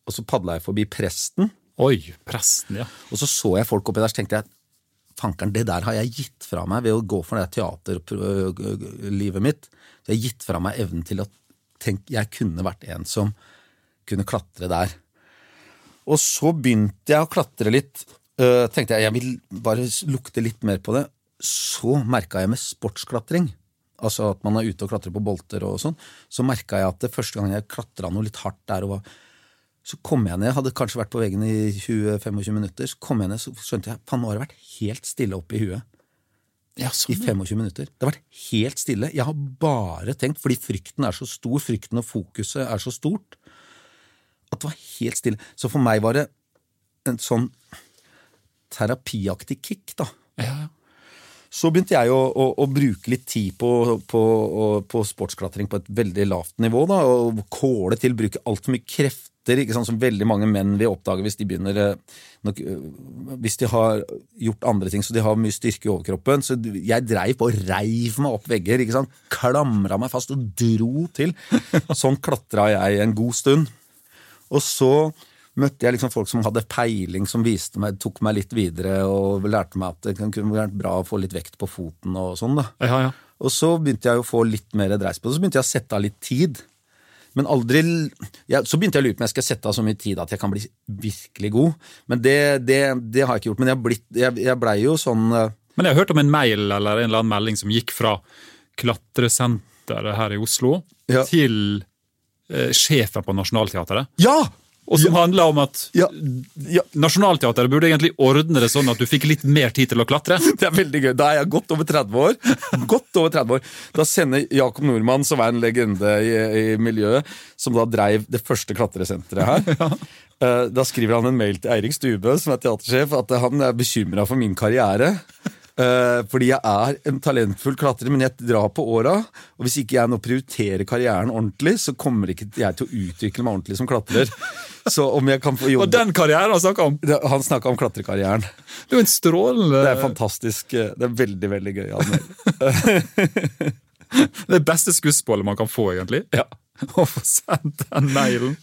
og så padla jeg forbi Presten. Oi, presten, ja. Og så så jeg folk oppi der, så tenkte jeg fankeren, det der har jeg gitt fra meg ved å gå for det teaterlivet mitt. Så jeg har gitt fra meg evnen til at tenk, jeg kunne vært en som kunne klatre der. Og så begynte jeg å klatre litt. Uh, tenkte jeg jeg vil bare lukte litt mer på det. Så merka jeg med sportsklatring, altså at man er ute og klatrer på bolter og sånn, så merka jeg at det første gang jeg klatra noe litt hardt der og var så kom jeg ned, hadde kanskje vært på veggen i 20-25 minutter, så kom jeg ned, så skjønte jeg faen, nå har det vært helt stille oppe i huet. Ja, sånn, I 25 minutter. Det har vært helt stille. Jeg har bare tenkt, fordi frykten er så stor, frykten og fokuset er så stort, at det var helt stille. Så for meg var det en sånn terapiaktig kick, da. Ja, ja. Så begynte jeg å, å, å bruke litt tid på, på, på sportsklatring på et veldig lavt nivå. Da, og kåle til, bruke altfor mye krefter, sant, som veldig mange menn vil oppdage hvis de begynner eh, nok, øh, Hvis de har gjort andre ting, så de har mye styrke i overkroppen. Så jeg dreiv på og reiv meg opp vegger. ikke sant, Klamra meg fast og dro til. Sånn klatra jeg en god stund. Og så møtte jeg liksom folk som hadde peiling, som viste meg, tok meg litt videre og lærte meg at det kunne vært bra å få litt vekt på foten og sånn. da. ja, ja. Og så begynte jeg å få litt mer dreis på det, så begynte jeg å sette av litt tid. Men aldri ja, Så begynte jeg å lure på om jeg skal sette av så mye tid at jeg kan bli virkelig god. Men det, det, det har jeg ikke gjort. Men jeg, blitt, jeg, jeg blei jo sånn eh, Men jeg har hørt om en mail eller en eller annen melding som gikk fra klatresenteret her i Oslo Ja. til eh, sjefen på Nationaltheatret. Ja! Og som handla om at Ja, ja, Nationaltheatret burde egentlig ordne det sånn at du fikk litt mer tid til å klatre. Det er veldig gøy. Da er jeg godt over 30 år. Godt over 30 år. Da sender Jakob Nordmann, som er en legende i, i miljøet, som da dreiv det første klatresenteret her. ja. Da skriver han en mail til Eirik Stubø, som er teatersjef, at han er bekymra for min karriere. Eh, Fordi jeg er en talentfull klatrer, men jeg drar på åra. Og hvis ikke jeg nå prioriterer karrieren ordentlig, så kommer ikke jeg til å utvikle meg ordentlig som klatrer. Så om jeg kan få Og den karrieren han snakka om! Han snakka om klatrekarrieren. Det er jo en strålende Det er fantastisk. eh, Det er veldig, veldig gøy. Det beste skussmålet man kan få, egentlig. Ja. Å få sendt den mailen.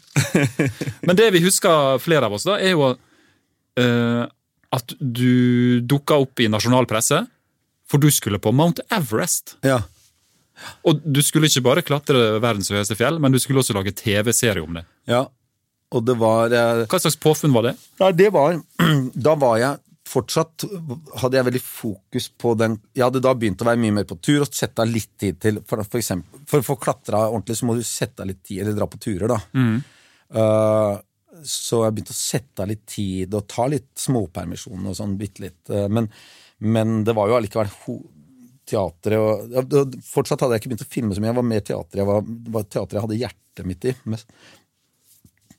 Men det vi husker, flere av oss, da, er jo eh, at du dukka opp i nasjonal presse. For du skulle på Mount Everest. Ja. Og du skulle ikke bare klatre verdens høyeste fjell, men du skulle også lage TV-serie om det. ja. Og det var eh, Hva slags påfunn var det? Nei, det var Da var jeg fortsatt Hadde jeg veldig fokus på den Jeg hadde da begynt å være mye mer på tur og sette av litt tid til For, for eksempel, for å få klatra ordentlig, så må du sette av litt tid, eller dra på turer, da. Eh, så jeg begynte å sette av litt tid og ta litt småpermisjoner og sånn, bitte litt. Eh, men, men det var jo allikevel ho teatret og ja, det- Fortsatt hadde jeg ikke begynt å filme så mye. Jeg var mer teater. Jeg var, var teater jeg hadde hjertet mitt i.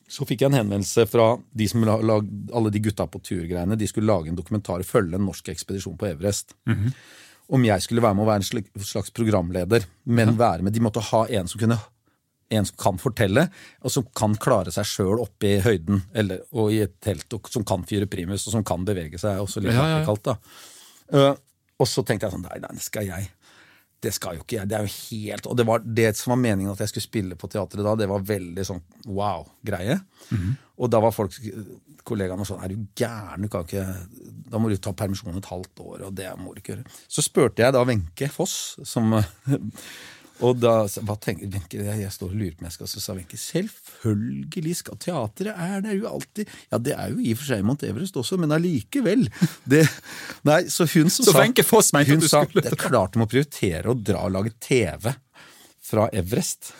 Så fikk jeg en henvendelse fra de som la- lag, alle de gutta på turgreiene. De skulle lage en dokumentar, og følge en norsk ekspedisjon på Everest. Om jeg skulle være med å være en slags programleder, men være med De måtte ha en som kunne en som kan fortelle, og som kan klare seg sjøl oppe i høyden eller, og i et telt, og som kan fyre primus, og som kan bevege seg også litt Ja, ja, ja. Kaldt, da. Eh, og så tenkte jeg sånn Nei, nei, det skal jeg. Det skal jo ikke jeg. Det er jo helt Og det var det som var meningen at jeg skulle spille på teatret da, det var veldig sånn wow-greie. Og da var folk kollegaene sånn Er du gæren? Du kan ikke Da må du ta permisjon et halvt år, og det må du ikke gjøre. Så spurte jeg da Wenche Foss, som Og da hva tenker Wenche, jeg, står og lurer på om jeg skal Så sa Wenche selvfølgelig skal teatret er det jo alltid Ja, det er jo i og for seg Mount Everest også, men allikevel. Det, nei, så hun som Så sa Foss Hun sa det er klart du må prioritere å dra og lage TV fra Everest.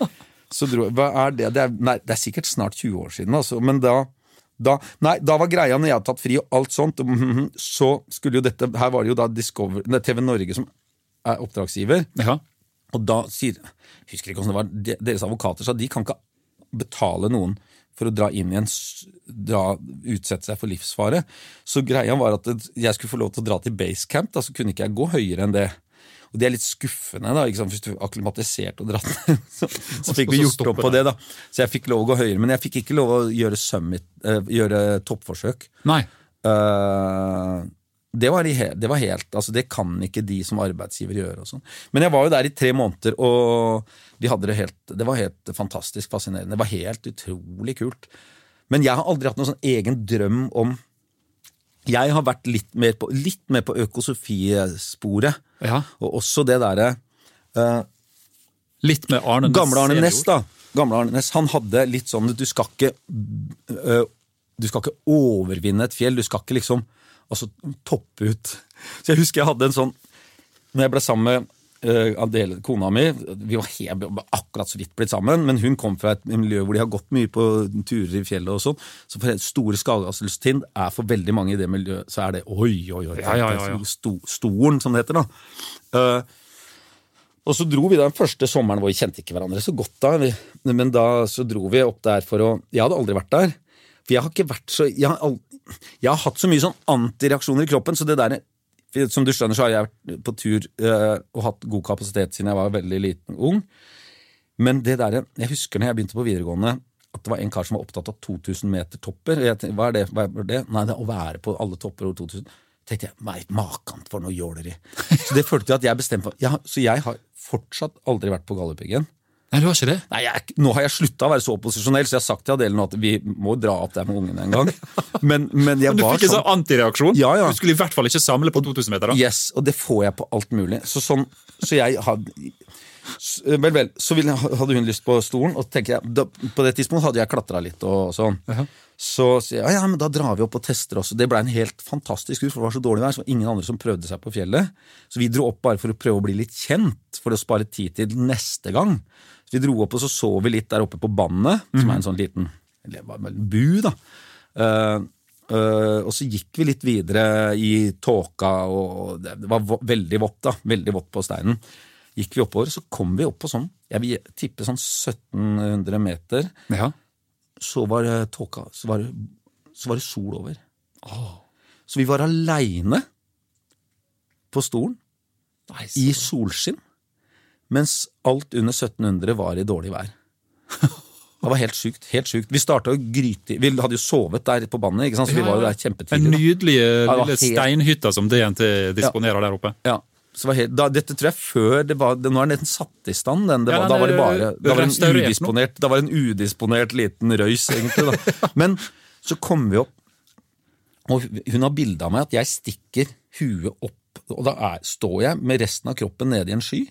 Så dro, hva er det? Det er, nei, det er sikkert snart 20 år siden, altså, men da da, nei, da var greia når jeg hadde tatt fri og alt sånt, mhm, så skulle jo dette Her var det jo da Discover, TV Norge som er oppdragsgiver. Ja. Og da sier jeg husker ikke hvordan det var, de- Deres advokater sa de kan ikke betale noen for å dra inn i en dra, utsette seg for livsfare. Så greia var at jeg skulle få lov til å dra til basecamp, da, så kunne ikke jeg gå høyere enn det. Og det er litt skuffende, da, hvis du akklimatiserte og dratt ned. Så, så fikk vi gjort opp på det. da. Så jeg fikk lov å gå høyere. Men jeg fikk ikke lov å gjøre summit, eh, gjøre toppforsøk. Nei. Eh, det var, det var helt altså Det kan ikke de som arbeidsgiver gjøre. og sånn. Men jeg var jo der i tre måneder, og de hadde det helt Det var helt fantastisk fascinerende. Det var helt utrolig kult. Men jeg har aldri hatt noen sånn egen drøm om Jeg har vært litt mer på, litt mer på økosofi-sporet. Ja. Og også det derre uh, Litt med Arne Næss. Gamle Arne. Næss, da. Gamle Arne Næss, han hadde litt sånn Du skal ikke uh, Du skal ikke overvinne et fjell. Du skal ikke liksom altså, toppe ut. Så jeg husker jeg hadde en sånn Når jeg ble sammen med uh, Adele, kona mi Vi var helt, akkurat så vidt blitt sammen, men hun kom fra et miljø hvor de har gått mye på turer i fjellet og sånn. Så for store skallgasselstind er for veldig mange i det miljøet, så er det oi, oi, oi. Ja, ja, ja. Sto, storen, som det heter, da. Uh, og så dro vi den første sommeren hvor vi kjente ikke hverandre så godt da. Men da så dro vi opp der for å Jeg hadde aldri vært der. For jeg har ikke vært så Jeg har, jeg har hatt så mye sånn antireaksjoner i kroppen, så det der Som du skjønner, så har jeg vært på tur øh, og hatt god kapasitet siden jeg var veldig liten ung. Men det der, jeg husker når jeg begynte på videregående, at det var en kar som var opptatt av 2000 meter topper. Tenkte, hva er det? Hva er det? Nei, det er å være på alle topper over 2000. tenkte jeg, nei, makan for noe jåleri. Så det følte jeg at jeg bestemte meg Så jeg har fortsatt aldri vært på Galdhøpiggen. Nei, du har ikke det? Nei, jeg, Nå har jeg slutta å være så opposisjonell, så jeg har sagt til Adele nå at vi må dra opp der med ungene en gang. Men, men jeg Men du var fikk en sånn sånn antireaksjon? Ja, ja. Du skulle i hvert fall ikke samle på 2000 meter? da? Yes, og det får jeg på alt mulig. Så, sånn, så jeg hadde s- Vel, vel, så ville, hadde hun lyst på stolen, og tenker jeg, da, på det tidspunktet hadde jeg klatra litt og sånn. Så sier jeg ja, ja, men da drar vi opp og tester også. Det ble en helt fantastisk tur, for det var så dårlig vær, så var ingen andre som prøvde seg på fjellet. Så vi dro opp bare for å prøve å bli litt kjent, for å spare tid til neste gang. Vi dro opp, og så så vi litt der oppe på Bandet, som er en sånn liten bu, da. Uh, uh, og så gikk vi litt videre i tåka, og det var veldig vått, da. Veldig vått på steinen. Gikk vi oppover, så kom vi opp på sånn, jeg vil tippe sånn 1700 meter. Ja. Så var det tåka, så var det, så var det sol over. Så vi var aleine på stolen Nei, i solskinn, mens alt under 1700 var i dårlig vær. Det var helt sjukt. helt sjukt. Vi starta å gryte Vi hadde jo sovet der på bandet, ikke sant? så vi var jo der kjempetidlig. da. nydelige det lille helt- steinhytta som DNT disponerer der oppe. Ja, så var helt, da, dette tror jeg før det var det, Nå er den satt i stand. Den, det Ja, var, den da var det bare da var en udisponert, da var en udisponert liten røys, egentlig. Da. Men så kom vi opp, og hun har bilde av meg at jeg stikker huet opp, og da er, står jeg med resten av kroppen nede i en sky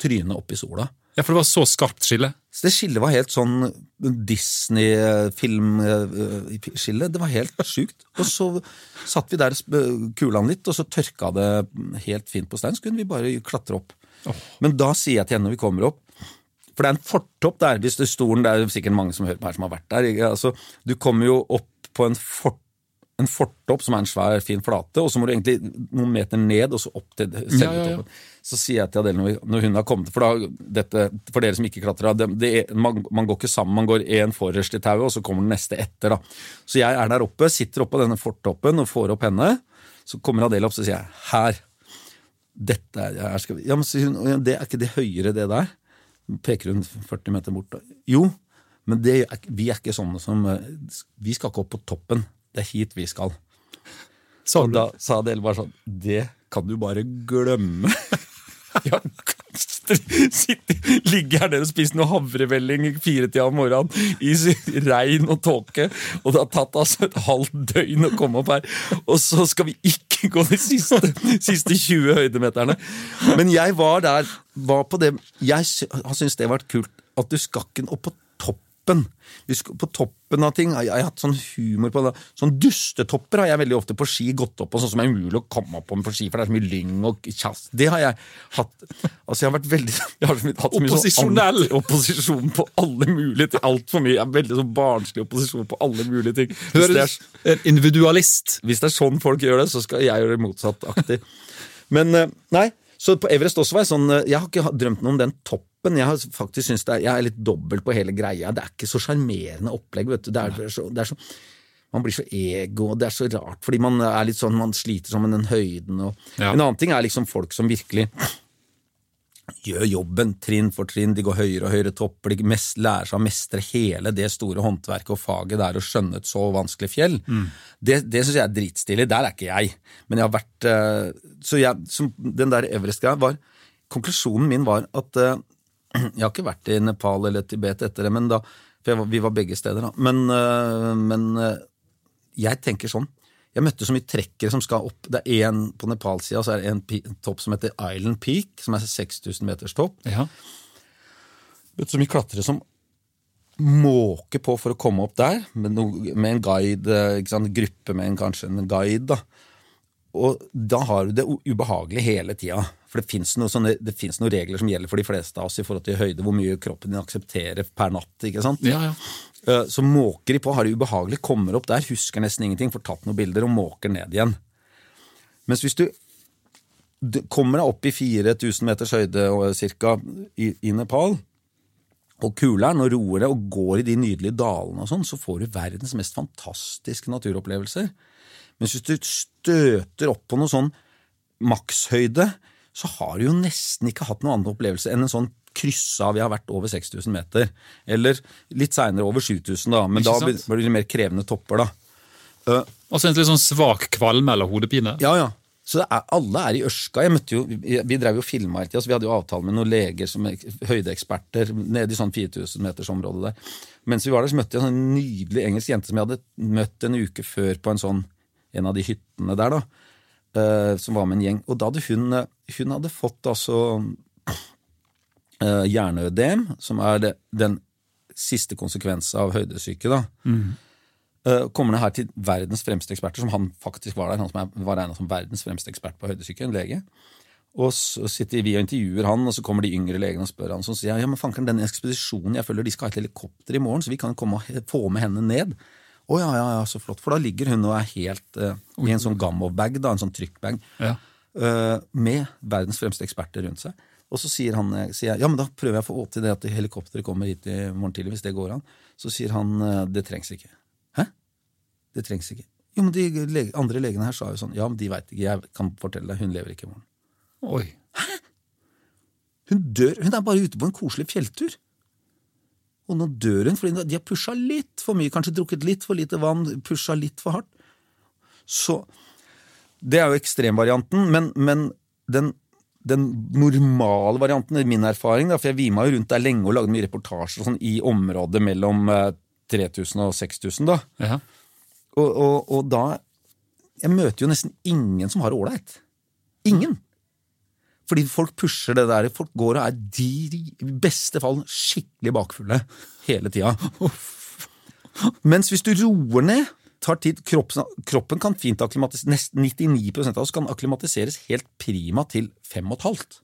trynet opp i sola. Ja, for det var så skarpt skille. Så det skillet var helt sånn Disney-filmskille. Det var helt sjukt. Og så satt vi der den litt, og så tørka det helt fint på stein. Så kunne vi bare klatre opp. Men da sier jeg til henne når vi kommer opp For det er en fortopp der. hvis det er stolen, Det er sikkert mange som hører på her som har vært der. Altså, du kommer jo opp på en fort en fortopp som er en svær, fin flate, og så må du egentlig noen meter ned og så opp til selve Ja, ja, ja. toppen. Så sier jeg til Adele når, når hun har kommet For, da, dette, for dere som ikke klatrer, det, det er, man, man går ikke sammen, man går én forrest i tauet, og så kommer den neste etter. da. Så jeg er der oppe, sitter oppå denne fortoppen og får opp henne. Så kommer Adele opp, så sier jeg 'her'. Dette er, her skal vi. Ja, men sier hun, «Ja, det er ikke det høyere, det der? Peker hun 40 meter bort. da. Jo, men det vi er ikke sånne som eh, Vi skal ikke opp på toppen. Det er hit vi skal. Så da sa Adele bare sånn Det kan du bare glemme. Ja, ligge her nede og spise noe havrevelling firetida om morgenen i regn og tåke, og det har tatt altså et halvt døgn å komme opp her, og så skal vi ikke gå de siste, siste 20 høydemeterne. Men jeg var der, var på det Jeg har syntes det har vært kult at du skal ikke opp på toppen. På toppen av ting. Jeg, har hatt sånn humor på det. Sånn dustetopper har jeg veldig ofte på ski gått opp på, sånn som er umulig å komme opp på på ski, for det er så mye lyng og kjass. Det har jeg hatt. Altså, jeg har vært veldig jeg har hatt så mye sånn Opposisjonell. Sånn opposisjon på alle mulige ting. Altfor mye. Jeg er veldig sånn barnslig opposisjon på alle mulige ting. Hvis det, Høres er, en individualist. hvis det er sånn folk gjør det, så skal jeg gjøre det motsatt-aktig. Men eh, nei, så på Everest også var jeg sånn eh, Jeg har ikke drømt noe om den toppen. Jeg har faktisk synes det er, jeg er litt dobbelt på hele greia. Det er ikke så sjarmerende opplegg. vet du. Det er, så, det er så, man blir så ego, det er så rart, fordi man er litt sånn, man sliter sånn med den høyden. Og, Ja. En annen ting er liksom folk som virkelig gjør jobben trinn for trinn, de går høyere og høyere topper, de mest, lærer seg å mestre hele det store håndverket og faget det er å skjønne et så vanskelig fjell. Det, det syns jeg er dritstilig. Der er ikke jeg. Men jeg har vært eh, Så jeg, som, den der Everest-greia var Konklusjonen min var at eh, Jeg har ikke vært i Nepal eller Tibet etter det, men da, for var- vi var begge steder, da. Men, eh, men eh, jeg tenker sånn jeg møtte så mye trekkere som skal opp. Det er en På Nepal-sida så er det en, topp som heter Island Peak, som er 6000 meters topp. Ja. Møtte så mye klatrere som måker på for å komme opp der, med, no, med en guide, sant, gruppe med en, kanskje en guide. da. Og da har du det ubehagelig hele tida. For det fins noen, noen regler som gjelder for de fleste av oss i forhold til høyde, hvor mye kroppen din aksepterer per natt. ikke sant? Ja, ja. Eh, Så måker de på, har det ubehagelig, kommer opp der, husker nesten ingenting, får tatt noen bilder og måker ned igjen. Mens hvis du kommer deg opp i 4000 meters høyde cirka i, i Nepal, og kuler'n og roer deg og går i de nydelige dalene og sånn, så får du verdens mest fantastiske naturopplevelser. Mens hvis du støter opp på noe sånn makshøyde, så har du jo nesten ikke hatt noen annen opplevelse enn en sånn kryssa vi har vært over 6000 meter. Eller litt seinere over 7000, da, men da blir det litt mer krevende topper, da. Uh, Og så en litt sånn svak kvalme eller hodepine. ja, ja. Så er, alle er i Ørska. Jeg møtte jo, vi, drev jo filma hele tida, så vi hadde jo avtale med noen leger som er høydeeksperter nede i sånn 4000 meters område der. Mens vi var der, så møtte jeg en sånn nydelig engelsk jente som jeg hadde møtt en uke før på en sånn en av de hyttene der, da. eh, som var med en gjeng. Og da hadde hun eh, Hun hadde fått altså uh, hjerneødem, som er det, den siste konsekvensen av høydesyke, da. Uh, kommer ned her til verdens fremste eksperter, som han faktisk var der. Han som er, var regnet som verdens fremste ekspert på høydesyke, en lege. Og så sitter vi og intervjuer han, og så kommer de yngre legene og spør han. Så sier jeg ja, men fanken, den ekspedisjonen jeg følger, de skal ha et helikopter i morgen, så vi kan komme og få med henne ned. Å ja, ja, ja, så flott. For da ligger hun og er helt uh, i en sånn Gammov-bag, en sånn trykkbag, Ja. uh, med verdens fremste eksperter rundt seg. Og så sier han eh, sier jeg, ja, men da prøver jeg å få til det at helikopteret kommer hit i morgen tidlig, hvis det går an. Så sier han det trengs ikke. Hæ? Det trengs ikke. Jo, men de lege, andre legene her sa jo sånn, ja, men de veit ikke, jeg kan fortelle deg, hun lever ikke i morgen. Oi. Hæ? Hun dør, hun er bare ute på en koselig fjelltur. Og nå dør hun fordi de har pusha litt for mye, kanskje drukket litt for lite vann, pusha litt for hardt. Så Det er jo ekstremvarianten, men, men den, den normale varianten, i min erfaring, da, for jeg vima jo rundt der lenge og lagde mye reportasjer sånn, i området mellom eh, 3000 og 6000, da. Ja. Og, og, og da Jeg møter jo nesten ingen som har ålreit. Ingen. Fordi folk pusher det der. Folk går og er de, i beste fall skikkelig bakfulle hele tida. Mens hvis du roer ned, tar tid Kroppen, kroppen kan fint akklimatiseres Nesten 99 av oss kan akklimatiseres helt prima til fem og et halvt.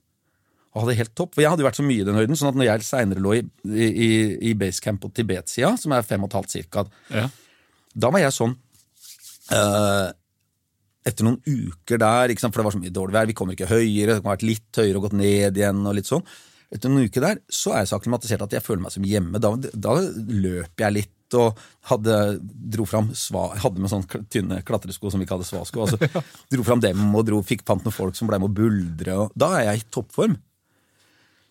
Og hadde helt topp. For jeg hadde jo vært så mye i den høyden, sånn at når jeg seinere lå i, i, i basecamp på Tibet-sida, som er fem og et halvt cirka, Ja. da var jeg sånn eh, Etter noen uker der, for det var så mye dårlig vær, vi kommer ikke høyere, det kan ha vært litt høyere og gått ned igjen og litt sånn. Etter noen uker der så er jeg så akklimatisert at jeg føler meg som hjemme. Da, da løp jeg litt og hadde, dro fram sva, hadde med sånne tynne klatresko som vi kaller svasko. Altså, dro fram dem og dro, fikk fant noen folk som ble med å buldre. Og, da er jeg i toppform.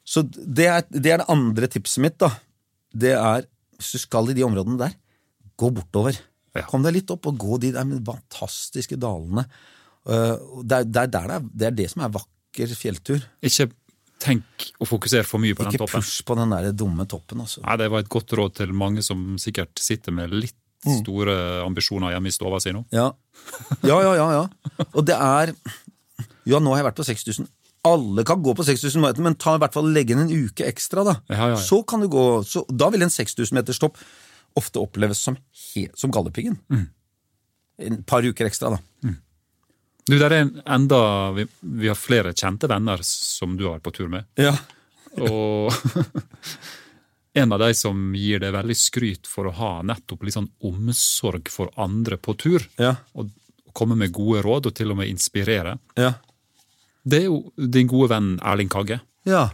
Så det er, det er det andre tipset mitt. da. Det er, hvis du skal i de områdene der, gå bortover. Ja. Kom deg litt opp og gå de der fantastiske dalene. Uh, det, er, det, er der det, er, det er det som er vakker fjelltur. Ikke tenk å fokusere for mye på den toppen. Ikke push på den der dumme toppen. altså. Nei, Det var et godt råd til mange som sikkert sitter med litt Mm. store ambisjoner hjemme i stova si nå. Ja. ja, ja, ja. ja. Og det er Ja, nå har jeg vært på 6000. Alle kan gå på 6000 meter, men ta i hvert fall legge inn en uke ekstra. da. Ja, ja, ja. Så kan du gå, så, Da vil en 6000 meters topp ofte oppleves som, som Galdhøpiggen. Mm. Et par uker ekstra, da. Du, der er en enda, vi, vi har flere kjente venner som du har vært på tur med. Ja. Og en av de som gir deg veldig skryt for å ha nettopp litt sånn omsorg for andre på tur, Ja. og komme med gode råd og til og med inspirere, Ja. det er jo din gode venn Erling Kagge. ja.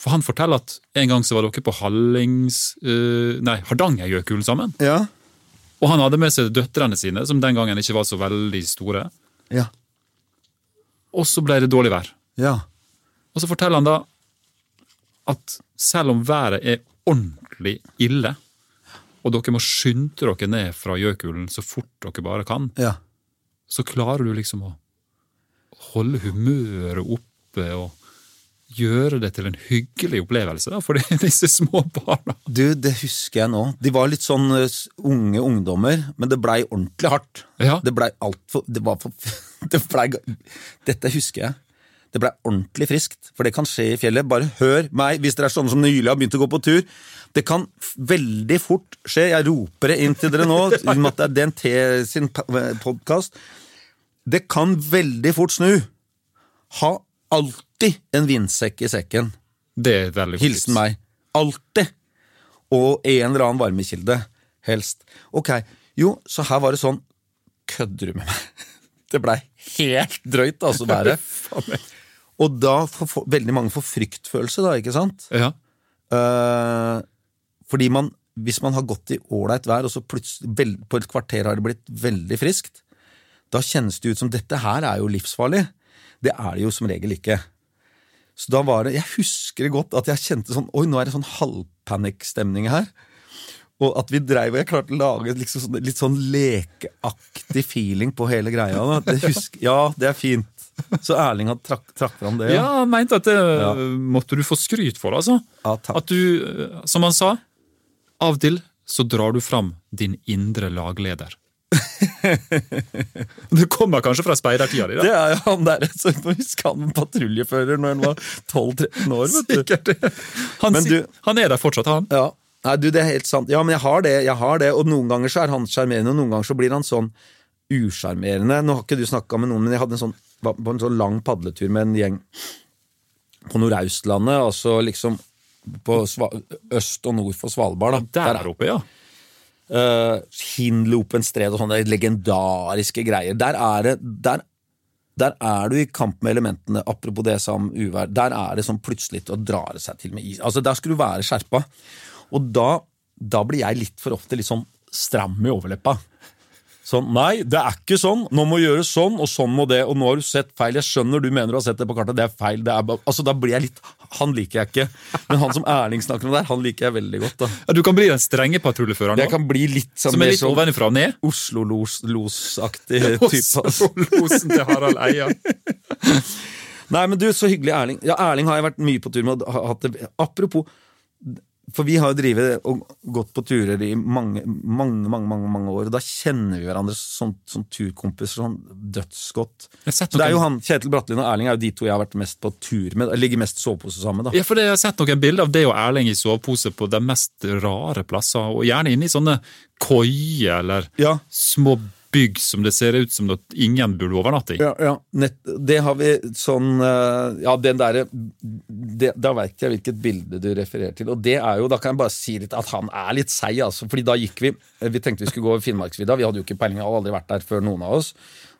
For han forteller at en gang så var dere på Hallings... uh, nei, Hardangerjøkulen sammen. Ja. Og han hadde med seg døtrene sine, som den gangen ikke var så veldig store. Ja. Og så ble det dårlig vær. Ja. Og så forteller han da at selv om været er ordentlig ille, og dere må skynde dere ned fra gjøkulen så fort dere bare kan, ja. så klarer du liksom å holde humøret oppe og gjøre det til en hyggelig opplevelse da, for disse små barna. Du, det husker jeg nå. De var litt sånn eh, unge ungdommer, men det blei ordentlig hardt. Ja. Det blei altfor Det var for det ble, Dette husker jeg. Det blei ordentlig friskt, for det kan skje i fjellet. Bare hør meg hvis dere er sånne som nylig har begynt å gå på tur. Det kan veldig fort skje. Jeg roper det inn til dere nå, i og med at det er DNT sin podkast. Det kan veldig fort snu. Ha alltid en vindsekk i sekken. Det er veldig godt Hilsen meg. Alltid. Og en eller annen varmekilde, helst. Ok, jo, så her var det sånn Kødder du med meg? Det blei helt drøyt, altså, været. Og da får veldig mange får fryktfølelse, da, ikke sant? Ja. Uh, fordi man, hvis man har gått i ålreit vær, og så vel, på et kvarter har det blitt veldig friskt, da kjennes det ut som dette her er jo livsfarlig. Det er det jo som regel ikke. Så da var det, Jeg husker det godt at jeg kjente sånn Oi, nå er det sånn halvpanikkstemning her. Og at vi dreiv og jeg klarte å lage liksom sånn, litt sånn lekeaktig feeling på hele greia. Det husker, ja, det er fint. Så Erling hadde trakk, trakk fram det. Ja, han mente at det måtte du få skryt for, altså. Ja, takk. At du, eh, som han sa, av og til så drar du fram din indre lagleder. det kommer kanskje fra speidertida di, da? Det er jo han der som husker han patruljefører når han var 12-13 år. vet du. Sikkert. Han, du- han er der fortsatt, han. Ja. Nei, du, det er helt sant. Ja, men jeg har det, jeg har det. Og noen ganger så er han sjarmerende, og noen ganger så blir han sånn usjarmerende. Nå har ikke du snakka med noen, men jeg hadde en sånn var på en sånn lang padletur med en gjeng på Nordøstlandet, altså liksom på Sva øst og nord for Svalbard. Da. Der oppe, ja. Uh, Hinlopen stred og sånne legendariske greier. Der er det der, der er du i kamp med elementene, apropos det som uvær. Der er det sånn plutselig å dra det seg til med is. Altså, Der skulle du være skjerpa. Og da, da blir jeg litt for ofte litt sånn stram i overleppa. Sånn, Nei, det er ikke sånn. Nå må gjøres sånn, og sånn må det. Og nå har du sett feil. Jeg skjønner du mener du har sett det på kartet. Det er feil. Det er bare, altså, Da blir jeg litt Han liker jeg ikke. Men han som Erling snakker om der, han liker jeg veldig godt. da. ja. Du kan bli den strenge patruljeføreren Jeg kan bli litt sånn Som er litt sånn ovenfra og ned? Oslo-los-aktig type. Oslo-losen til Harald Eia. Nei, men du, så hyggelig Erling. Ja, Erling har jeg vært mye på tur med. og hatt det. Apropos For vi har jo drivet og gått på turer i mange, mange, mange mange, mange år. Og da kjenner vi hverandre som, som turkompiser sånn dødsgodt. Så det er jo han, Kjetil Brattelin og Erling er jo de to jeg har vært mest på tur med. Ligger mest i sovepose sammen da Ja, for det, Jeg har sett noen bilder av det og Erling i sovepose på de mest rare plasser, og gjerne inne i sånne koier eller Ja, små bygg som det ser ut som at ingen burde overnatte i. ja, ja. Nett, det har vi sånn eh, Ja, den derre det- Da veit jeg hvilket bilde du refererer til. Og det er jo, da kan jeg bare si litt at han er litt seig, altså. Fordi da gikk vi Vi tenkte vi skulle gå over Finnmarksvidda. Vi hadde jo ikke peiling, hadde aldri vært der før noen av oss.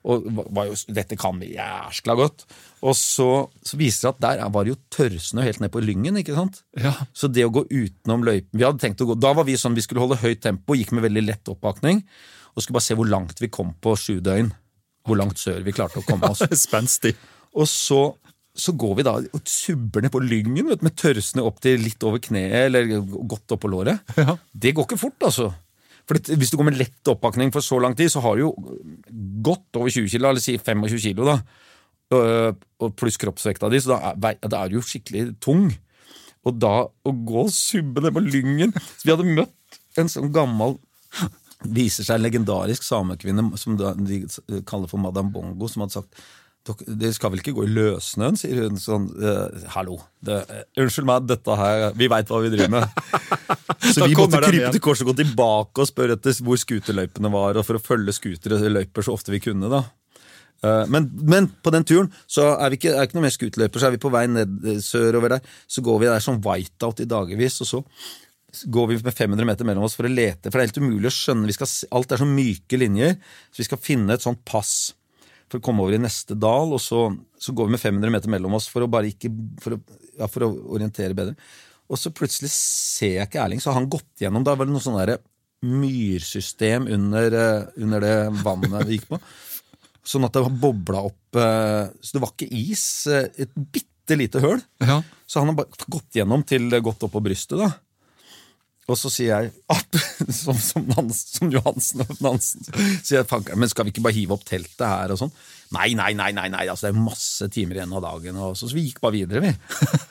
Og var jo, dette kan vi jæskla godt. Og så, så viser det at der var det jo tørrsnø helt ned på Lyngen, ikke sant? Ja. Så det å gå utenom løypen Vi hadde tenkt å gå, Da var vi sånn vi skulle holde høyt tempo, gikk med veldig lett oppakning. Og skulle bare se hvor langt vi kom på sju døgn. Hvor langt sør vi klarte å komme oss. Spenstig. Og så, så går vi da og subber ned på Lyngen vet, med tørrsnø opp til litt over kneet, eller godt oppå låret. Ja. Det går ikke fort, altså. For det, Hvis du går med lett oppakning for så lang tid, så har du jo godt over 20 kilo, eller si 25 kilo, da. Øh, og pluss kroppsvekta di, så da er, da er du jo skikkelig tung. Og da å gå og subbe ned på Lyngen Så vi hadde møtt en sånn gammel viser seg en legendarisk samekvinne som de kaller for Madame Bongo, som hadde sagt «Dere- skal vel ikke gå i løssnøen, sier hun sånn. «Eh, hallo, det, eh, unnskyld meg, dette her Vi veit hva vi driver med. Så vi måtte krype til korset og gå tilbake og spørre etter hvor skuterløypene var, og for å følge skuterløyper så ofte vi kunne. da. Eh, Men, men på den turen så er vi ikke, er ikke noe mer skuterløyper, så er vi på vei ned sørover der. Så går vi der som whiteout i dagevis, og så går vi med 500 meter mellom oss for å lete. For det er helt umulig å skjønne. Vi skal, alt er så myke linjer, så vi skal finne et sånt pass for å komme over i neste dal. Og så, så går vi med 500 meter mellom oss for å bare ikke for å, ja, for å orientere bedre. Og så plutselig ser jeg ikke Erling, så har han gått gjennom Da var det noe sånn derre myrsystem under, eh, under det vannet vi gikk på. Sånn at det var bobla opp eh, Så det var ikke is. eh, Et bitte lite høl. Ja. Så han har bare gått gjennom til godt opp på brystet, da. Og så sier jeg, opp, som, som, Nansen, som Johansen og Nansen, sier jeg, men skal vi ikke bare hive opp teltet her og sånn? Nei, nei, nei, nei, nei, altså det er masse timer igjen av dagen. Og så, så vi gikk bare videre, vi.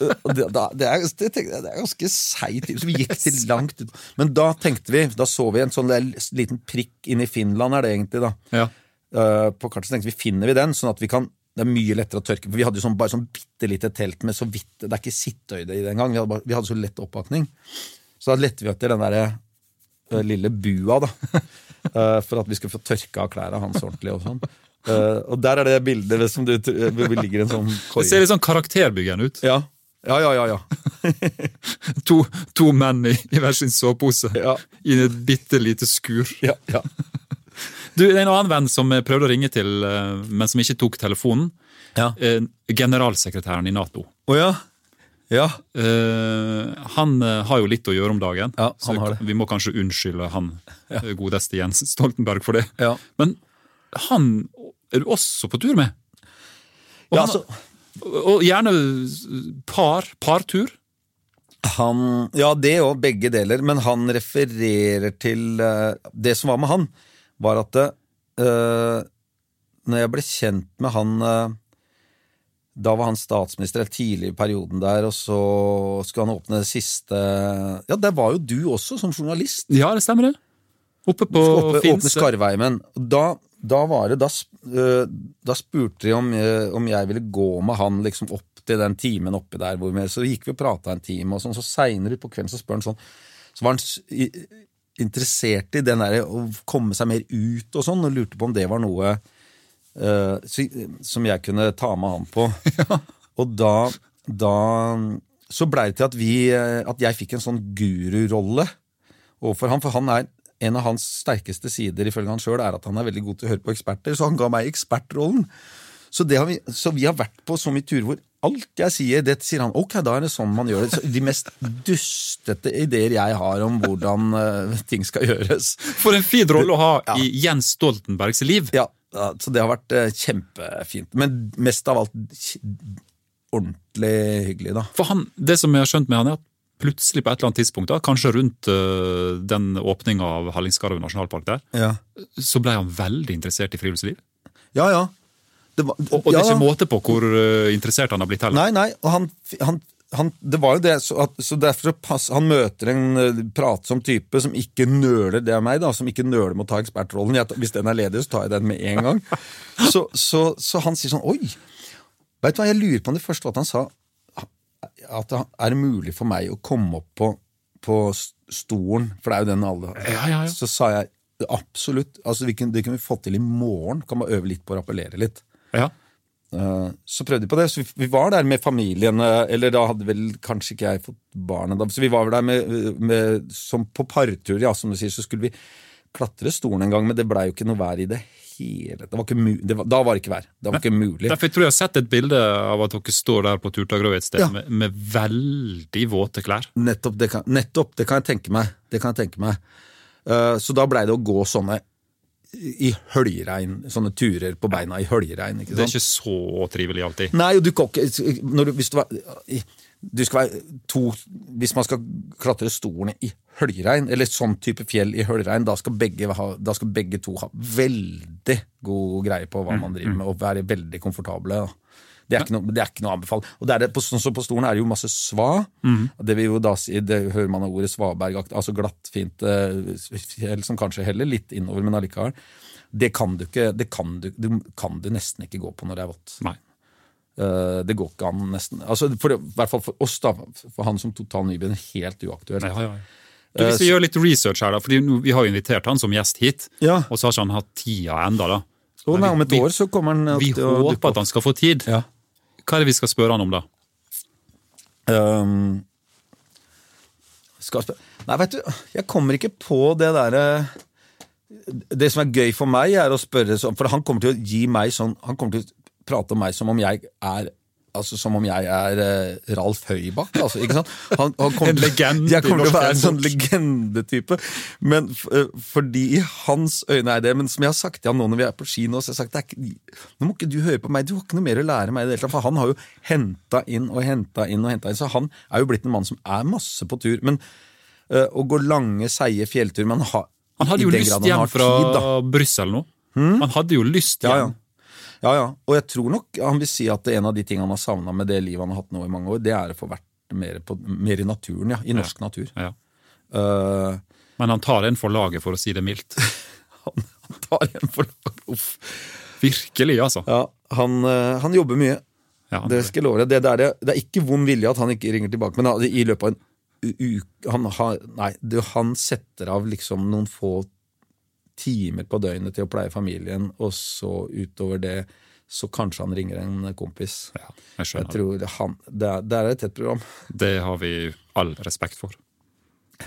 Det, da, det, er, det, det er ganske seigt, så vi gikk til langt ut. Men da tenkte vi, da så vi en sånn liten prikk inn i Finland, er det egentlig, da. Ja. Uh, på kartet så tenkte vi finner vi den, sånn at vi kan det er mye lettere å tørke, for vi hadde jo sånn, bare sånn bitte lite telt med så vidt Det er ikke sittøyde i det engang. Vi, hadde bare- vi hadde så lett oppakning. Så da lette vi etter den derre eh, lille bua, da. eh, for at vi skulle få tørka av klærne hans ordentlig og sånn. Eh, og der er det bildet som du hvor vi ligger i en sånn Det ser litt sånn karakterbyggende ut. Ja. Ja, ja, ja, ja. To, to menn i, i hver sin sovepose Ja. i et bitte lite skur. ja, ja. Du, det er En annen venn som prøvde å ringe til, men som ikke tok telefonen. Ja. Generalsekretæren i Nato. Oh, ja. Ja. Uh, han eh, har jo litt å gjøre om dagen, Ja, så han har det. vi må kanskje unnskylde han ja. godeste Jens Stoltenberg for det. Ja. Men han er du også på tur med. Og, Ja, han, altså- og gjerne par, partur. Han, ja, det òg, begge deler. Men han refererer til uh, Det som var med han, var at uh, når jeg ble kjent med han eh, Da var han statsminister helt tidlig i perioden der, og så skulle han åpne det siste Ja, der var jo du også, som journalist. Ja, det stemmer det. Oppe på Åpne, åpne Finse. Skarvheimen. Da, da var det da, øh, da spurte de om, øh, om jeg ville gå med han liksom opp til den timen oppi der. Hvor vi, så gikk vi og prata en time, og sånn, så seinere på kvelden så spør han sånn Så var han interessert i den der å komme seg mer ut og sånn, og lurte på om det var noe som jeg kunne ta med han på. Og da, da så blei det til at, vi, eh, at jeg fikk en sånn gururolle overfor han, for han er en av hans sterkeste sider ifølge han sjøl er at han er veldig god til å høre på eksperter, så han ga meg ekspertrollen. Så, det har vi, så vi har vært på så mye turer hvor alt jeg sier, det sier han ok, da er det sånn man gjør det. Så de mest dustete ideer jeg har om hvordan uh, ting skal gjøres. For en fin rolle å ha i Jens Stoltenbergs liv. Ja, ja, så det har vært eh, kjempefint. Men mest av alt kj- ordentlig hyggelig, da. For han, Det som jeg har skjønt med han, er at plutselig på et eller annet tidspunkt, da, kanskje rundt øh, den åpninga av Hallingskarvet nasjonalpark der, Ja, så ble han veldig interessert i friluftsliv. ja. ja. Det var, Og, og det ja, er ikke måte på hvor øh, interessert han har blitt heller. Nei, nei, og han, han, han Det var jo det, så, at, så derfor pass, Han møter en eh, pratsom type som ikke nøler, det er meg, da, som ikke nøler med å ta ekspertrollen. Jeg, hvis den er ledig, så tar jeg den med en gang. Så, så, så han sier sånn Oi! Vet du hva, jeg lurer på om det første var at han sa at det er mulig for meg å komme opp på, på stolen, for det er jo den alle har. Ja, ja, ja. Så sa jeg absolutt. altså Det kunne vi fått til i morgen. Kan bare øve litt på å rappellere litt. Ja. Eh, Så prøvde vi på det, så vi- var der med familien, eh, eller da hadde vel kanskje ikke jeg fått barna da, så vi var der med, med som på partur, ja, som du sier, så skulle vi klatre stolen en gang, men det blei jo ikke noe vær i det hele det var ikke det var, Da var det ikke vær. Det var ikke mulig. Derfor tror jeg jeg har sett et bilde av at dere står der på Turtagrø et sted Ja. med, med veldig våte klær. Nettopp det, kan, nettopp, det kan jeg tenke meg. Det kan jeg tenke meg. Uh, så da blei det å gå sånne i høljregn, sånne turer på beina i høljregn. Det er ikke så trivelig alltid. Nei, og du kan ikke Hvis Hvis man skal klatre stolene i høljregn, eller sånn type fjell i høljregn, da, da skal begge to ha veldig god greie på hva man driver med, og være veldig komfortable. Da. Det er ikke noe, det er ikke noe anbefalt. Og det det, på, som på stolen er det jo masse sva. Mm. Det vil jo da si, det hører man av ordet svabergaktig, altså glatt, fint eh, fjell som kanskje heller litt innover, men allikevel. Det kan du ikke, det kan du, det kan du nesten ikke gå på når det er vått. Nei. Eh, det går ikke an, nesten. Altså, for, I hvert fall for oss, da. For han som total nybegynner, helt uaktuelt. Ja, ja, ja. Du, hvis vi gjør litt research her, da, fordi vi har jo invitert han som gjest hit, Ja. og så har ikke han hatt tida enda da. Oh, nei, om et år så kommer han Vi håper at han skal få tid. Ja. Hva er det vi skal spørre han om da? Um, skal spørre Nei, vet du, jeg kommer ikke på det derre Det som er gøy for meg, er å spørre sånn For han kommer til å gi meg sånn Han kommer til å prate om meg som om jeg er Altså Som om jeg er uh, Ralf Høybakk. Altså, ikke sant? Han, han kom, En legende Jeg kommer til å være en sånn legendetype. Men eh, fordi i hans øyne er det Men som jeg har sagt til han nå når vi er på ski nå, så har jeg sagt det ikke, nå må ikke du høre på meg, du har ikke noe mer å lære meg. i det hele tatt, For han har jo henta inn og henta inn og henta inn. Så han er jo blitt en mann som er masse på tur. Men eh, å gå lange, seige fjellturer men ha, Han hadde jo lyst han hjem fra Brussel nå. Hmm? Han hadde jo lyst hjem. ja. Ja, ja. ja. Og jeg tror nok han vil si at en av de tingene han har savna med det livet han har hatt nå i mange år, det er å få vært mer, på, mer i naturen, ja. I norsk natur. Ja. Uh, Men han tar en for laget, for å si det mildt. han, han tar en for Uff. Virkelig, altså. Ja, han, eh, han jobber mye. Ja, Det skal jeg love deg. Det, der, det, det er ikke vond vilje at han ikke ringer tilbake, men i løpet av en uke han, har, Nei, det, han setter av liksom noen få timer på døgnet til å pleie familien, og så utover det så kanskje han ringer en kompis. Ja, jeg Jeg skjønner. tror det, han, det, er, det er et tett program. Det har vi all respekt for.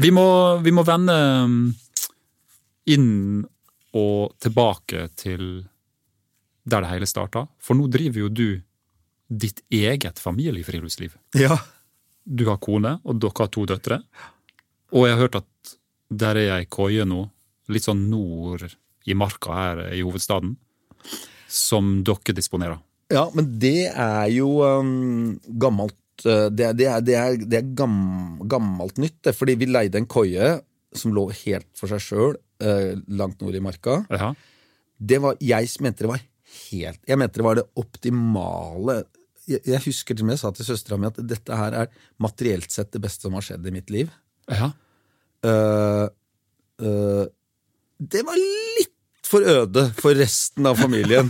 Vi må, vi må vende um, inn og tilbake til der det hele starta. For nå driver jo du ditt eget familiefriluftsliv. Ja. Du har kone, og dere har to døtre. Og jeg har hørt at der er ei koie nå, litt sånn nord i marka her i hovedstaden, som dere disponerer. Ja, men det er jo um, gammelt uh, Det, det, er, det, er, det er gam, gammelt nytt, det, fordi vi leide en koie som lå helt for seg sjøl, langt nord i marka. Ja. Det var, jeg mente det var helt Jeg mente det var det optimale Jeg, jeg husker til og med jeg sa til søstera mi at dette her er materielt sett det beste som har skjedd i mitt liv. ja. Uh, uh, det var litt for øde for resten av familien.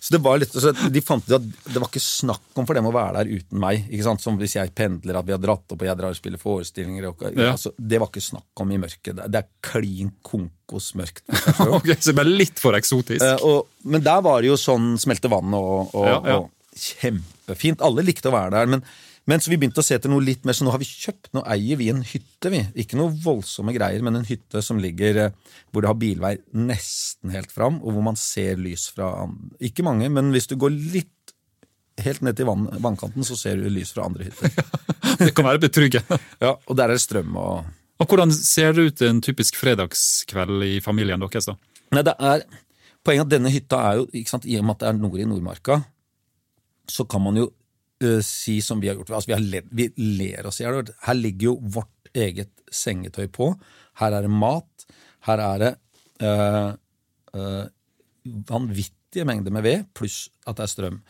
Så det var litt, så de fant ut at det var ikke snakk om for dem å være der uten meg. ikke sant? Som hvis jeg pendler, at vi har dratt opp og jeg drar og spiller forestillinger. Og, Ja. altså, det var ikke snakk om i mørket. Det, er klin konkos mørkt. ok, Så det ble litt for eksotisk. Eh, og, men der var det jo sånn smelte vann og, og, Ja, ja. og kjempefint. Alle likte å være der. Men, men så vi begynte å se etter noe litt mer, så nå har vi kjøpt, nå eier vi en hytte. vi. Ikke noe voldsomme greier, men en hytte som ligger eh, hvor det har bilvei nesten helt fram, og hvor man ser lys fra Ikke mange, men hvis du går litt helt ned til vann, vannkanten, så ser du lys fra andre hytter. Det kan være betryggende. Ja, Og der er det strøm og Og Hvordan ser det ut en typisk fredagskveld i familien deres? da? Nei, det er Poenget at denne hytta er jo, ikke sant, i og med at det er nord i Nordmarka, så kan man jo eh, si som vi har gjort. Altså, vi, har led, vi ler oss i hjel. Her ligger jo vårt eget sengetøy på. Her er det mat. Her er det eh, eh, vanvittige mengder med ved, pluss at det er strøm.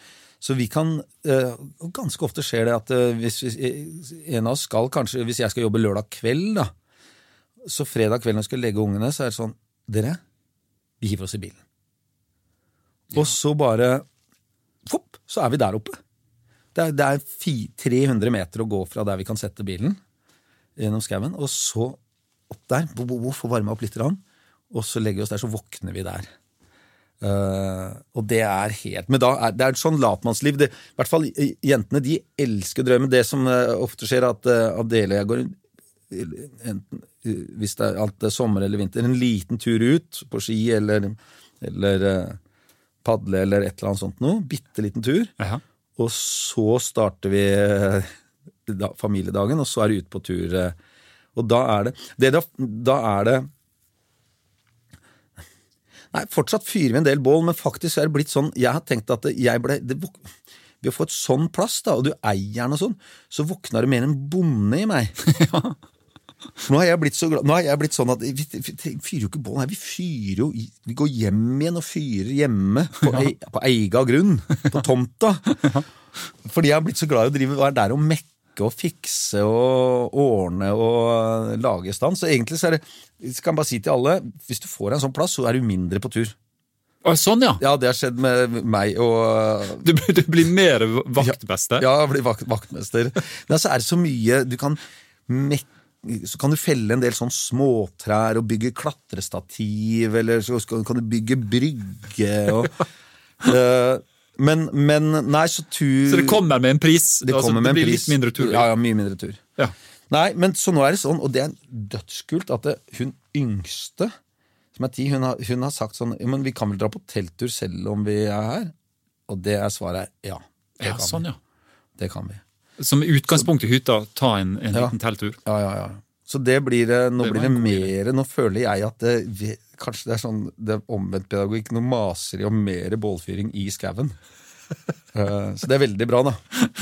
Så vi kan og Ganske ofte skjer det at hvis, hvis en av oss skal kanskje, hvis jeg skal jobbe lørdag kveld, da, så fredag kveld når jeg skal legge ungene, så er det sånn Dere, vi hiver oss i bilen. Og så bare Fopp, så er vi der oppe. Det er, det er 300 meter å gå fra der vi kan sette bilen gjennom skauen, og så opp der, bo, bo, få varma opp litt, og så legger vi oss der, så våkner vi der. Uh, og det er helt Men da er, det er et sånn latmannsliv. Det, I hvert fall eh, jentene de elsker drømmen. Det som uh, ofte skjer, at uh, Adele og jeg går enten, uh, hvis det er, alt er sommer eller vinter, en liten tur ut på ski eller, eller eh, padle eller et eller annet sånt noe. Bitte liten tur. Ja. Og så starter vi eh, da, familiedagen, og så er det ut på tur. eh, Og da er det, det da, da er det Nei, fortsatt fyrer vi en del bål, men faktisk er det blitt sånn Jeg har tenkt at jeg ble det, Ved å få et sånn plass, da, og du eier den og sånn, så våkna det mer en bonde i meg. Nå har jeg blitt så glad Nå har jeg blitt sånn at vi, vi fyrer jo ikke bål her, vi fyrer jo Vi går hjem igjen og fyrer hjemme på, ei, på eiga grunn, på tomta. Fordi jeg har blitt så glad i å drive være der og mekke og fikse og ordne og lage i stand. Så egentlig så er det jeg bare si til alle, hvis du får en sånn plass, så er du mindre på tur. Sånn, ja! Ja, det har skjedd med meg og Du, du blir mer vaktmester? Ja, jeg blir vakt, vaktmester. Men så er det så mye Du kan mek så kan du felle en del sånn småtrær og bygge klatrestativ, eller så kan du bygge brygge og uh, men, men nei, så tur Så det kommer med en pris? det altså, kommer med det en blir pris. litt mindre tur? Ja, ja, mye mindre tur. Ja. Nei, men så nå er det sånn, og det er dødskult, at det, hun yngste, som er ti, hun har, hun har sagt sånn Men vi kan vel dra på telttur selv om vi er her? Og det er svaret ja. Det Ja, kan sånn, vi. ja. Det kan vi. Som utgangspunkt i hytta, ta en, en Ja. liten telttur. Ja, ja, ja. Så det blir det, nå Det blir det mer Nå føler jeg at det, vi, kanskje det er sånn det er omvendt pedagogikk. Nå maser de om mer bålfyring i skauen. Eh, så det er veldig bra, da.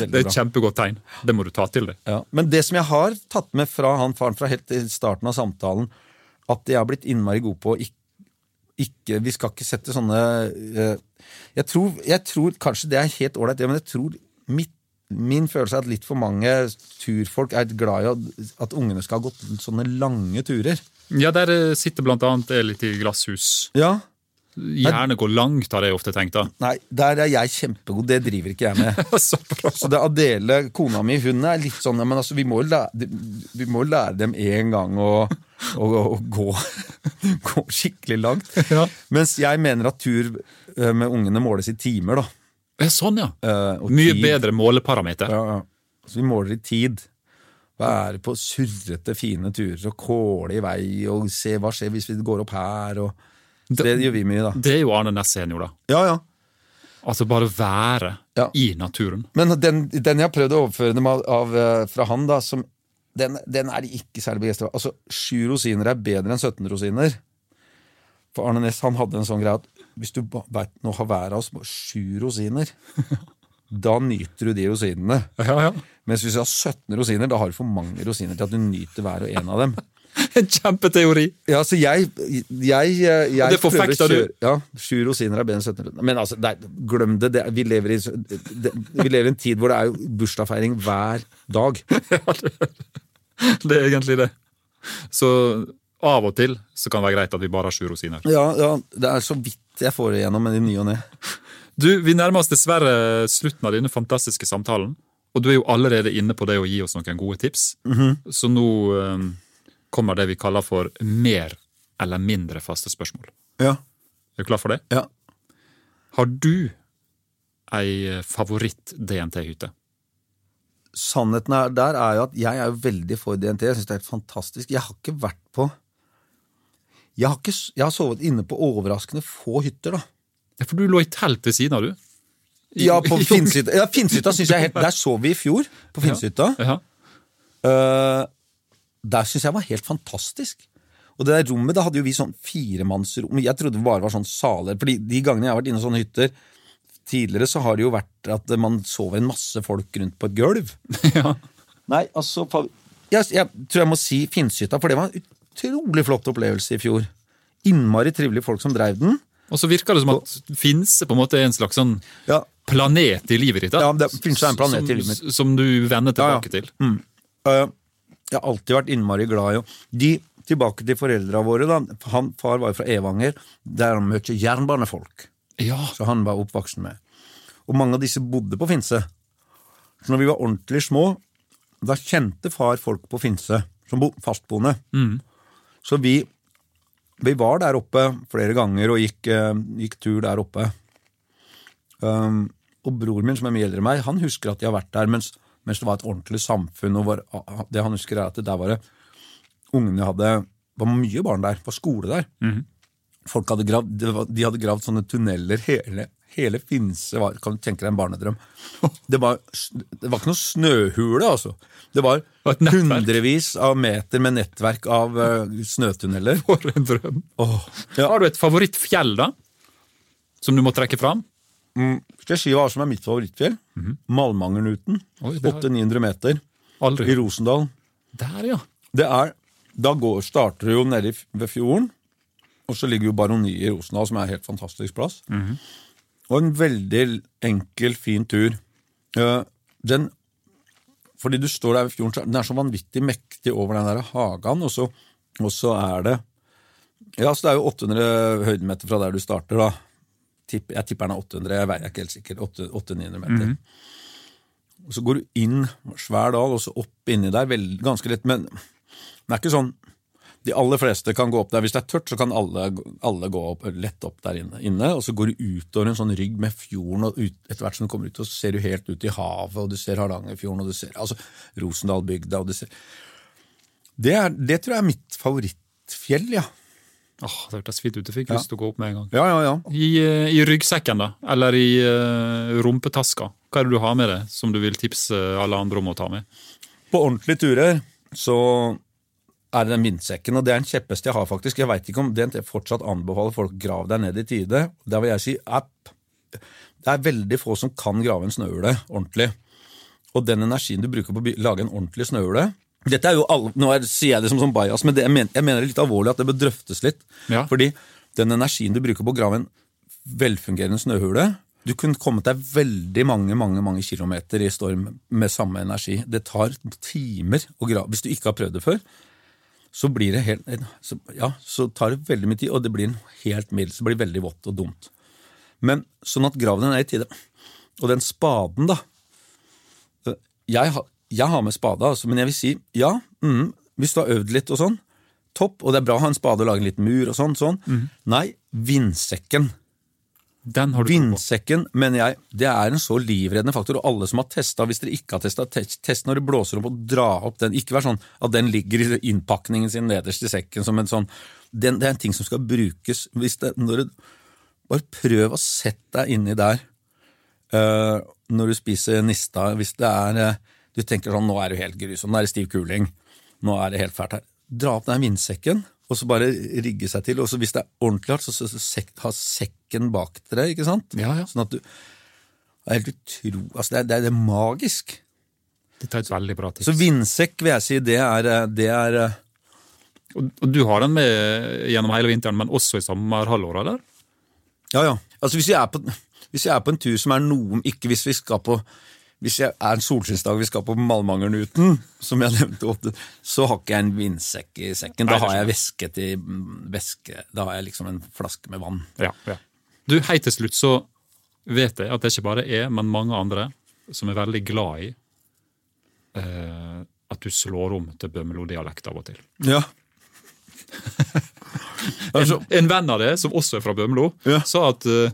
Veldig Det er et kjempegodt tegn. Det må du ta til deg. Ja. Men det som jeg har tatt med fra han faren fra helt i starten av samtalen, at jeg har blitt innmari god på ikke, ikke Vi skal ikke sette sånne eh, jeg, tror, jeg tror kanskje det er helt ålreit, men jeg tror mitt, min følelse er at litt for mange turfolk er glad i at, ungene skal ha gått sånne lange turer. Ja, der eh, sitter blant annet litt i glasshus. Ja, Gjerne gå langt, har jeg ofte tenkt. da. Nei, der er jeg kjempegod. Det driver ikke jeg med. Så bra. Så det Adele, kona mi, hun er litt sånn men altså, vi, må jo lære, vi må lære dem en gang å, å, å gå, gå skikkelig langt. Ja. Mens jeg mener at tur eh, med ungene måles i timer. da. Sånn, ja. Eh, Mye tid. bedre måleparameter. Ja, ja. Så vi måler i tid. Være på surrete, fine turer og kåle i vei og se hva skjer hvis vi går opp her. og Det, det gjør vi mye, da. Det er jo Arne Næss senior, da. Ja, ja. Altså bare være Ja. i naturen. Men den, den jeg har prøvd å overføre dem av, av, eh, fra han, da, som, den, den er de ikke særlig begeistra for. Altså, sju rosiner er bedre enn 17 rosiner. For Arne Næss han hadde en sånn greie at hvis du vet, nå har hver av oss sju rosiner, da nyter du de rosinene. Ja, ja. Mens hvis du har 17 rosiner, da har du for mange rosiner til at du nyter hver og en av dem. En kjempeteori! Ja, så jeg, jeg, jeg, jeg det forfekter du! Ja, Sju rosiner er bedre enn 17 rosiner. Men altså, nei, glem det. det vi, lever i, det, vi lever i en tid hvor det er bursdagsfeiring hver dag. Det er egentlig det. Så av og til så kan det være greit at vi bare har sju rosiner. Ja, ja, det er så vidt jeg får det igjennom, men i ny og ne. Du, Vi nærmer oss dessverre slutten av denne fantastiske samtalen. Og du er jo allerede inne på det å gi oss noen gode tips. Så nå um, kommer det vi kaller for mer eller mindre faste spørsmål. Ja. Er du klar for det? ja. Har du ei favoritt-DNT-hytte? Sannheten er, der er jo at jeg er veldig for DNT. Jeg syns det er helt fantastisk. Jeg har ikke vært på Jeg har, ikke, jeg har sovet inne på overraskende få hytter, da. Ja, For du lå i telt ved siden av, du? I- Ja, på Finnshytta. Ja, Finnshytta synes jeg helt Der sov vi i fjor, på Finnshytta. Ja. Eh, der syns jeg var helt fantastisk. Og det der rommet, da hadde jo vi sånn firemannsrom. Jeg trodde det bare var sånn saler. fordi de gangene jeg har vært inne i sånne hytter tidligere, så har det jo vært at man sover en masse folk rundt på et gulv. ja. Nei, altså jeg, jeg tror jeg må si Finnshytta, for det var en utrolig flott opplevelse i fjor. Innmari trivelige folk som drev den. Og så virker det som at Finse på en måte er en slags sånn Ja, planet i livet ditt. da. Ja, det- Finse er en planet som, i livet mitt. Som du vender Ja, ja. tilbake til. Uh, Jeg har alltid vært innmari glad i De, tilbake til foreldra våre, da. Han, far var jo fra Evanger. Der han møtte jernbanefolk. Ja, Så han var oppvoksen med. Og mange av disse bodde på Finse. Så når vi var ordentlig små, da kjente far folk på Finse som fastboende. fastboende. Så vi, vi var der oppe flere ganger og gikk, eh, gikk tur der oppe. Um, og broren min, som er mye eldre enn meg, han husker at de har vært der mens, mens det var et ordentlig samfunn. og var, Det han husker er at det der var det Ungene hadde var mye barn der, var skole der. Folk hadde gravd, var, De hadde gravd sånne tunneler. Hele, hele Finse var Kan du tenke deg en barnedrøm? Det var, det var ikke noe snøhule, altså. Det var var hundrevis av meter med nettverk av eh, snøtunneler. for en drøm. Oh, ja. Har du et favorittfjell, da? Som du må trekke fram? Mm, Skal jeg si hva som er mitt favorittfjell? Mm -hmm. Malmangernuten. 800-900 meter Aldri. i. Rosendal. Der, ja. Det er, Da går, starter du jo nede ved fjorden, og så ligger jo Baroniet i Rosendal, som er en helt fantastisk plass. Og en veldig enkel, fin tur. Den, fordi du står der ved fjorden, den er så vanvittig mektig over den der hagen, og så, og så er det Ja, så det er jo 800 høydemeter fra der du starter, da. Jeg tipper den er 800, jeg veier ikke helt sikkert. 800-900 meter. Og Så går du inn svær dal, og så opp inni der, vel, ganske lett, men det er ikke sånn De aller fleste kan gå opp der. Hvis det er tørt, så kan alle, alle gå opp, lett opp der inne. Og så går du utover en sånn rygg med fjorden, og ut, etter hvert som du kommer ut, så ser du helt ut i havet, og du ser Hardangerfjorden, og du ser altså Rosendalbygda, og du ser det, er, det tror jeg er mitt favorittfjell, ja. Åh, det hørtes fint ut. Jeg fikk lyst til å gå opp med en gang. Ja, ja, ja. I, eh, I ryggsekken, da? Eller i uh, rumpetaska? Hva er det du har med deg som du vil tipse alle andre om å ta med? På ordentlige turer så er den vindsekken, og det er en kjepphest jeg har, faktisk. Jeg veit ikke om DNT fortsatt anbefaler folk grav deg ned i tide. Der vil jeg si app. Det er veldig få som kan grave en snøhule ordentlig. Og den energien du bruker på å lage en ordentlig snøhule dette er jo alle, Nå er, sier jeg det som som bias, men det, jeg, mener, jeg mener det er litt alvorlig at det bør drøftes litt. Ja. Fordi den energien du bruker på å grave en velfungerende snøhule Du kunne kommet deg veldig mange mange, mange kilometer i storm med samme energi. Det tar timer å grave. Hvis du ikke har prøvd det før, så blir det helt så, Ja, så tar det veldig mye tid, og det blir en helt middels. Det blir veldig vått og dumt. Men sånn at graven er i tide. Og den spaden, da Jeg, jeg har med spade, altså, men jeg vil si ja, mm, hvis du har øvd litt og sånn, topp, og det er bra å ha en spade og lage en liten mur og sånn, sånn. Nei, vindsekken. Den har du tro på. Vindsekken, mener jeg, det er en så livreddende faktor, og alle som har testa, hvis dere ikke har testa, test når det blåser opp og dra opp den. Ikke vær sånn at den ligger i innpakningen sin nederst i sekken som en sånn den, Det er en ting som skal brukes. Det, det, bare prøv å sette deg inni der uh, når du spiser nista. Hvis det er uh, Du tenker sånn Nå er det helt grusom, nå er det stiv kuling. Nå er det helt fælt her. Dra opp den vindsekken, og så bare rigge seg til. Og så hvis det er ordentlig hardt, så, så, så sek, ha sekken bak dere, ikke sant? Ja, ja. Sånn at du er helt utro... Altså, det er, det er, det er magisk. Det er et veldig bra tips. Så vindsekk, vil jeg si, det er, eh, det er eh, Og, og du har den med gjennom hele vinteren, men også i sommerhalvåret, eller? Ja, ja. Altså, hvis vi, på, hvis er på en tur som er noe Ikke hvis vi skal på hvis jeg er en solskinnsdag vi skal på Malmangernuten, som jeg nevnte, ofte, så har ikke jeg en vindsekk i sekken. Da har jeg væske til mm, væske. Da har jeg liksom en flaske med vann. Ja, ja. Du, Helt til slutt så vet jeg at det ikke bare er, men mange andre, som er veldig glad i eh, at du slår om til Bømlo-dialekt av og til. Ja. En, en venn av det, som også er fra Bømlo, Ja. sa at eh,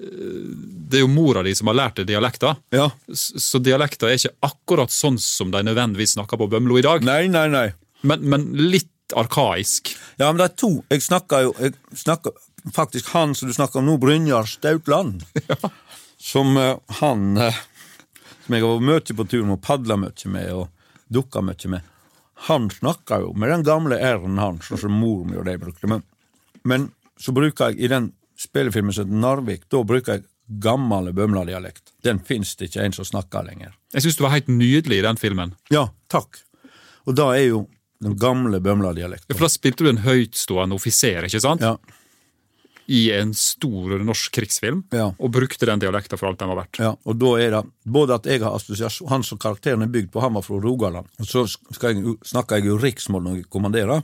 det er jo mora di som har lært deg dialekta, ja. så dialekta er ikke akkurat sånn som de nødvendigvis snakker på Bømlo i dag, Nei, nei, nei. men, men litt arkaisk. Ja, men det er to. Jeg snakker jo jeg snakker, Faktisk han som du snakker om nå, Brynjar Stautland, som eh, han eh, Som jeg har vært mye på tur med og padla mye med og dukka mye med. Han snakker jo med den gamle r-en hans, sånn som mor mi og de brukte. Men, men så bruker jeg i den spillefilmen som Narvik, da bruker jeg gammel Bømla-dialekt. Den fins det ikke en som snakker lenger. Jeg syns du var helt nydelig i den filmen. Ja, takk. Og da er jo den gamle Bømla-dialekten. For Da spilte du en høytstående offiser ikke sant? Ja, i en stor norsk krigsfilm, Ja. og brukte den dialekta for alt den var verdt. Ja, og da er det både at jeg har assosiasjon Han som karakteren er bygd på, han var fra Rogaland. Og så jeg, snakker jeg jo riksmål når jeg kommanderer.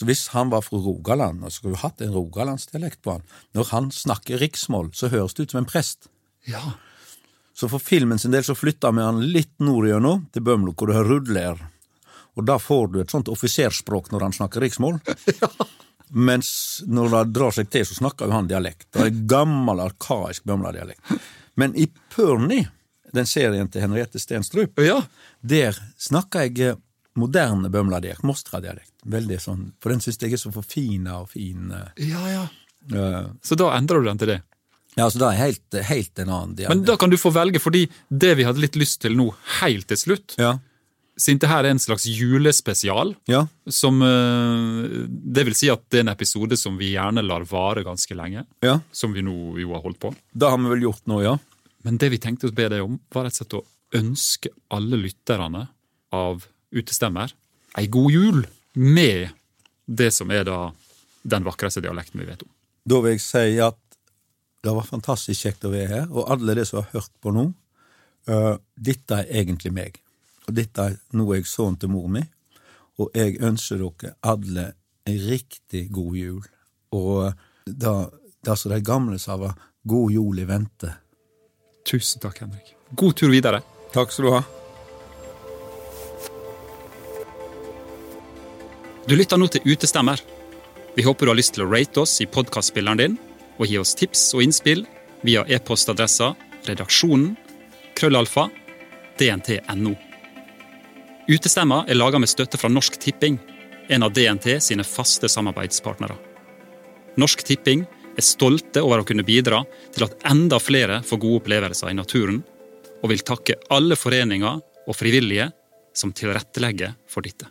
Så hvis han var fra Rogaland, og skulle hatt en rogalandsdialekt på han Når han snakker riksmål, så høres det ut som en prest. Ja. Så for filmen sin del så flytta vi han litt nordigjennom, til Bømlo, hvor du har rudler. Og da får du et sånt offiserspråk når han snakker riksmål. ja. Mens når det drar seg til, så snakker jo han dialekt. Det er gammel, arkaisk Bømla-dialekt. Men i Pørni, den serien til Henriette Stenstrup, ja. der snakker jeg eh, moderne Bømla-dialekt, Mostra-dialekt. Veldig sånn, For den syns jeg er så forfina og fin. eh, Ja, ja. Uh, Så da endrer du den til det. ja, så det er helt, helt en annen dialekt. Men da kan du få velge, fordi det vi hadde litt lyst til nå, helt til slutt, ja, siden det her er en slags julespesial, ja, som uh, Det vil si at det er en episode som vi gjerne lar vare ganske lenge, ja. som vi nå jo har holdt på. Det har vi vel gjort nå, ja. Men det vi tenkte å be deg om, var rett og slett å ønske alle lytterne av Utestemmer ei god jul med det som er da den vakreste dialekten vi vet om. Da vil jeg si at det var fantastisk kjekt å være her, og alle de som har hørt på nå, uh, dette er egentlig meg. Og dette er nå er jeg sønnen til mor mi, og jeg ønsker dere alle en riktig god jul. Og da, da som de gamle sa var god jul i vente. Tusen takk, Henrik. God tur videre. Takk skal du ha. Du lytter nå til Utestemmer. Vi håper du har lyst til å rate oss i podkastspilleren din, og gi oss tips og innspill via e-postadressa redaksjonen krøllalfa dnt.no. Utestemma er laga med støtte fra Norsk Tipping, en av DNT sine faste samarbeidspartnere. Norsk Tipping er stolte over å kunne bidra til at enda flere får gode opplevelser i naturen, og vil takke alle foreninger og frivillige som tilrettelegger for dette.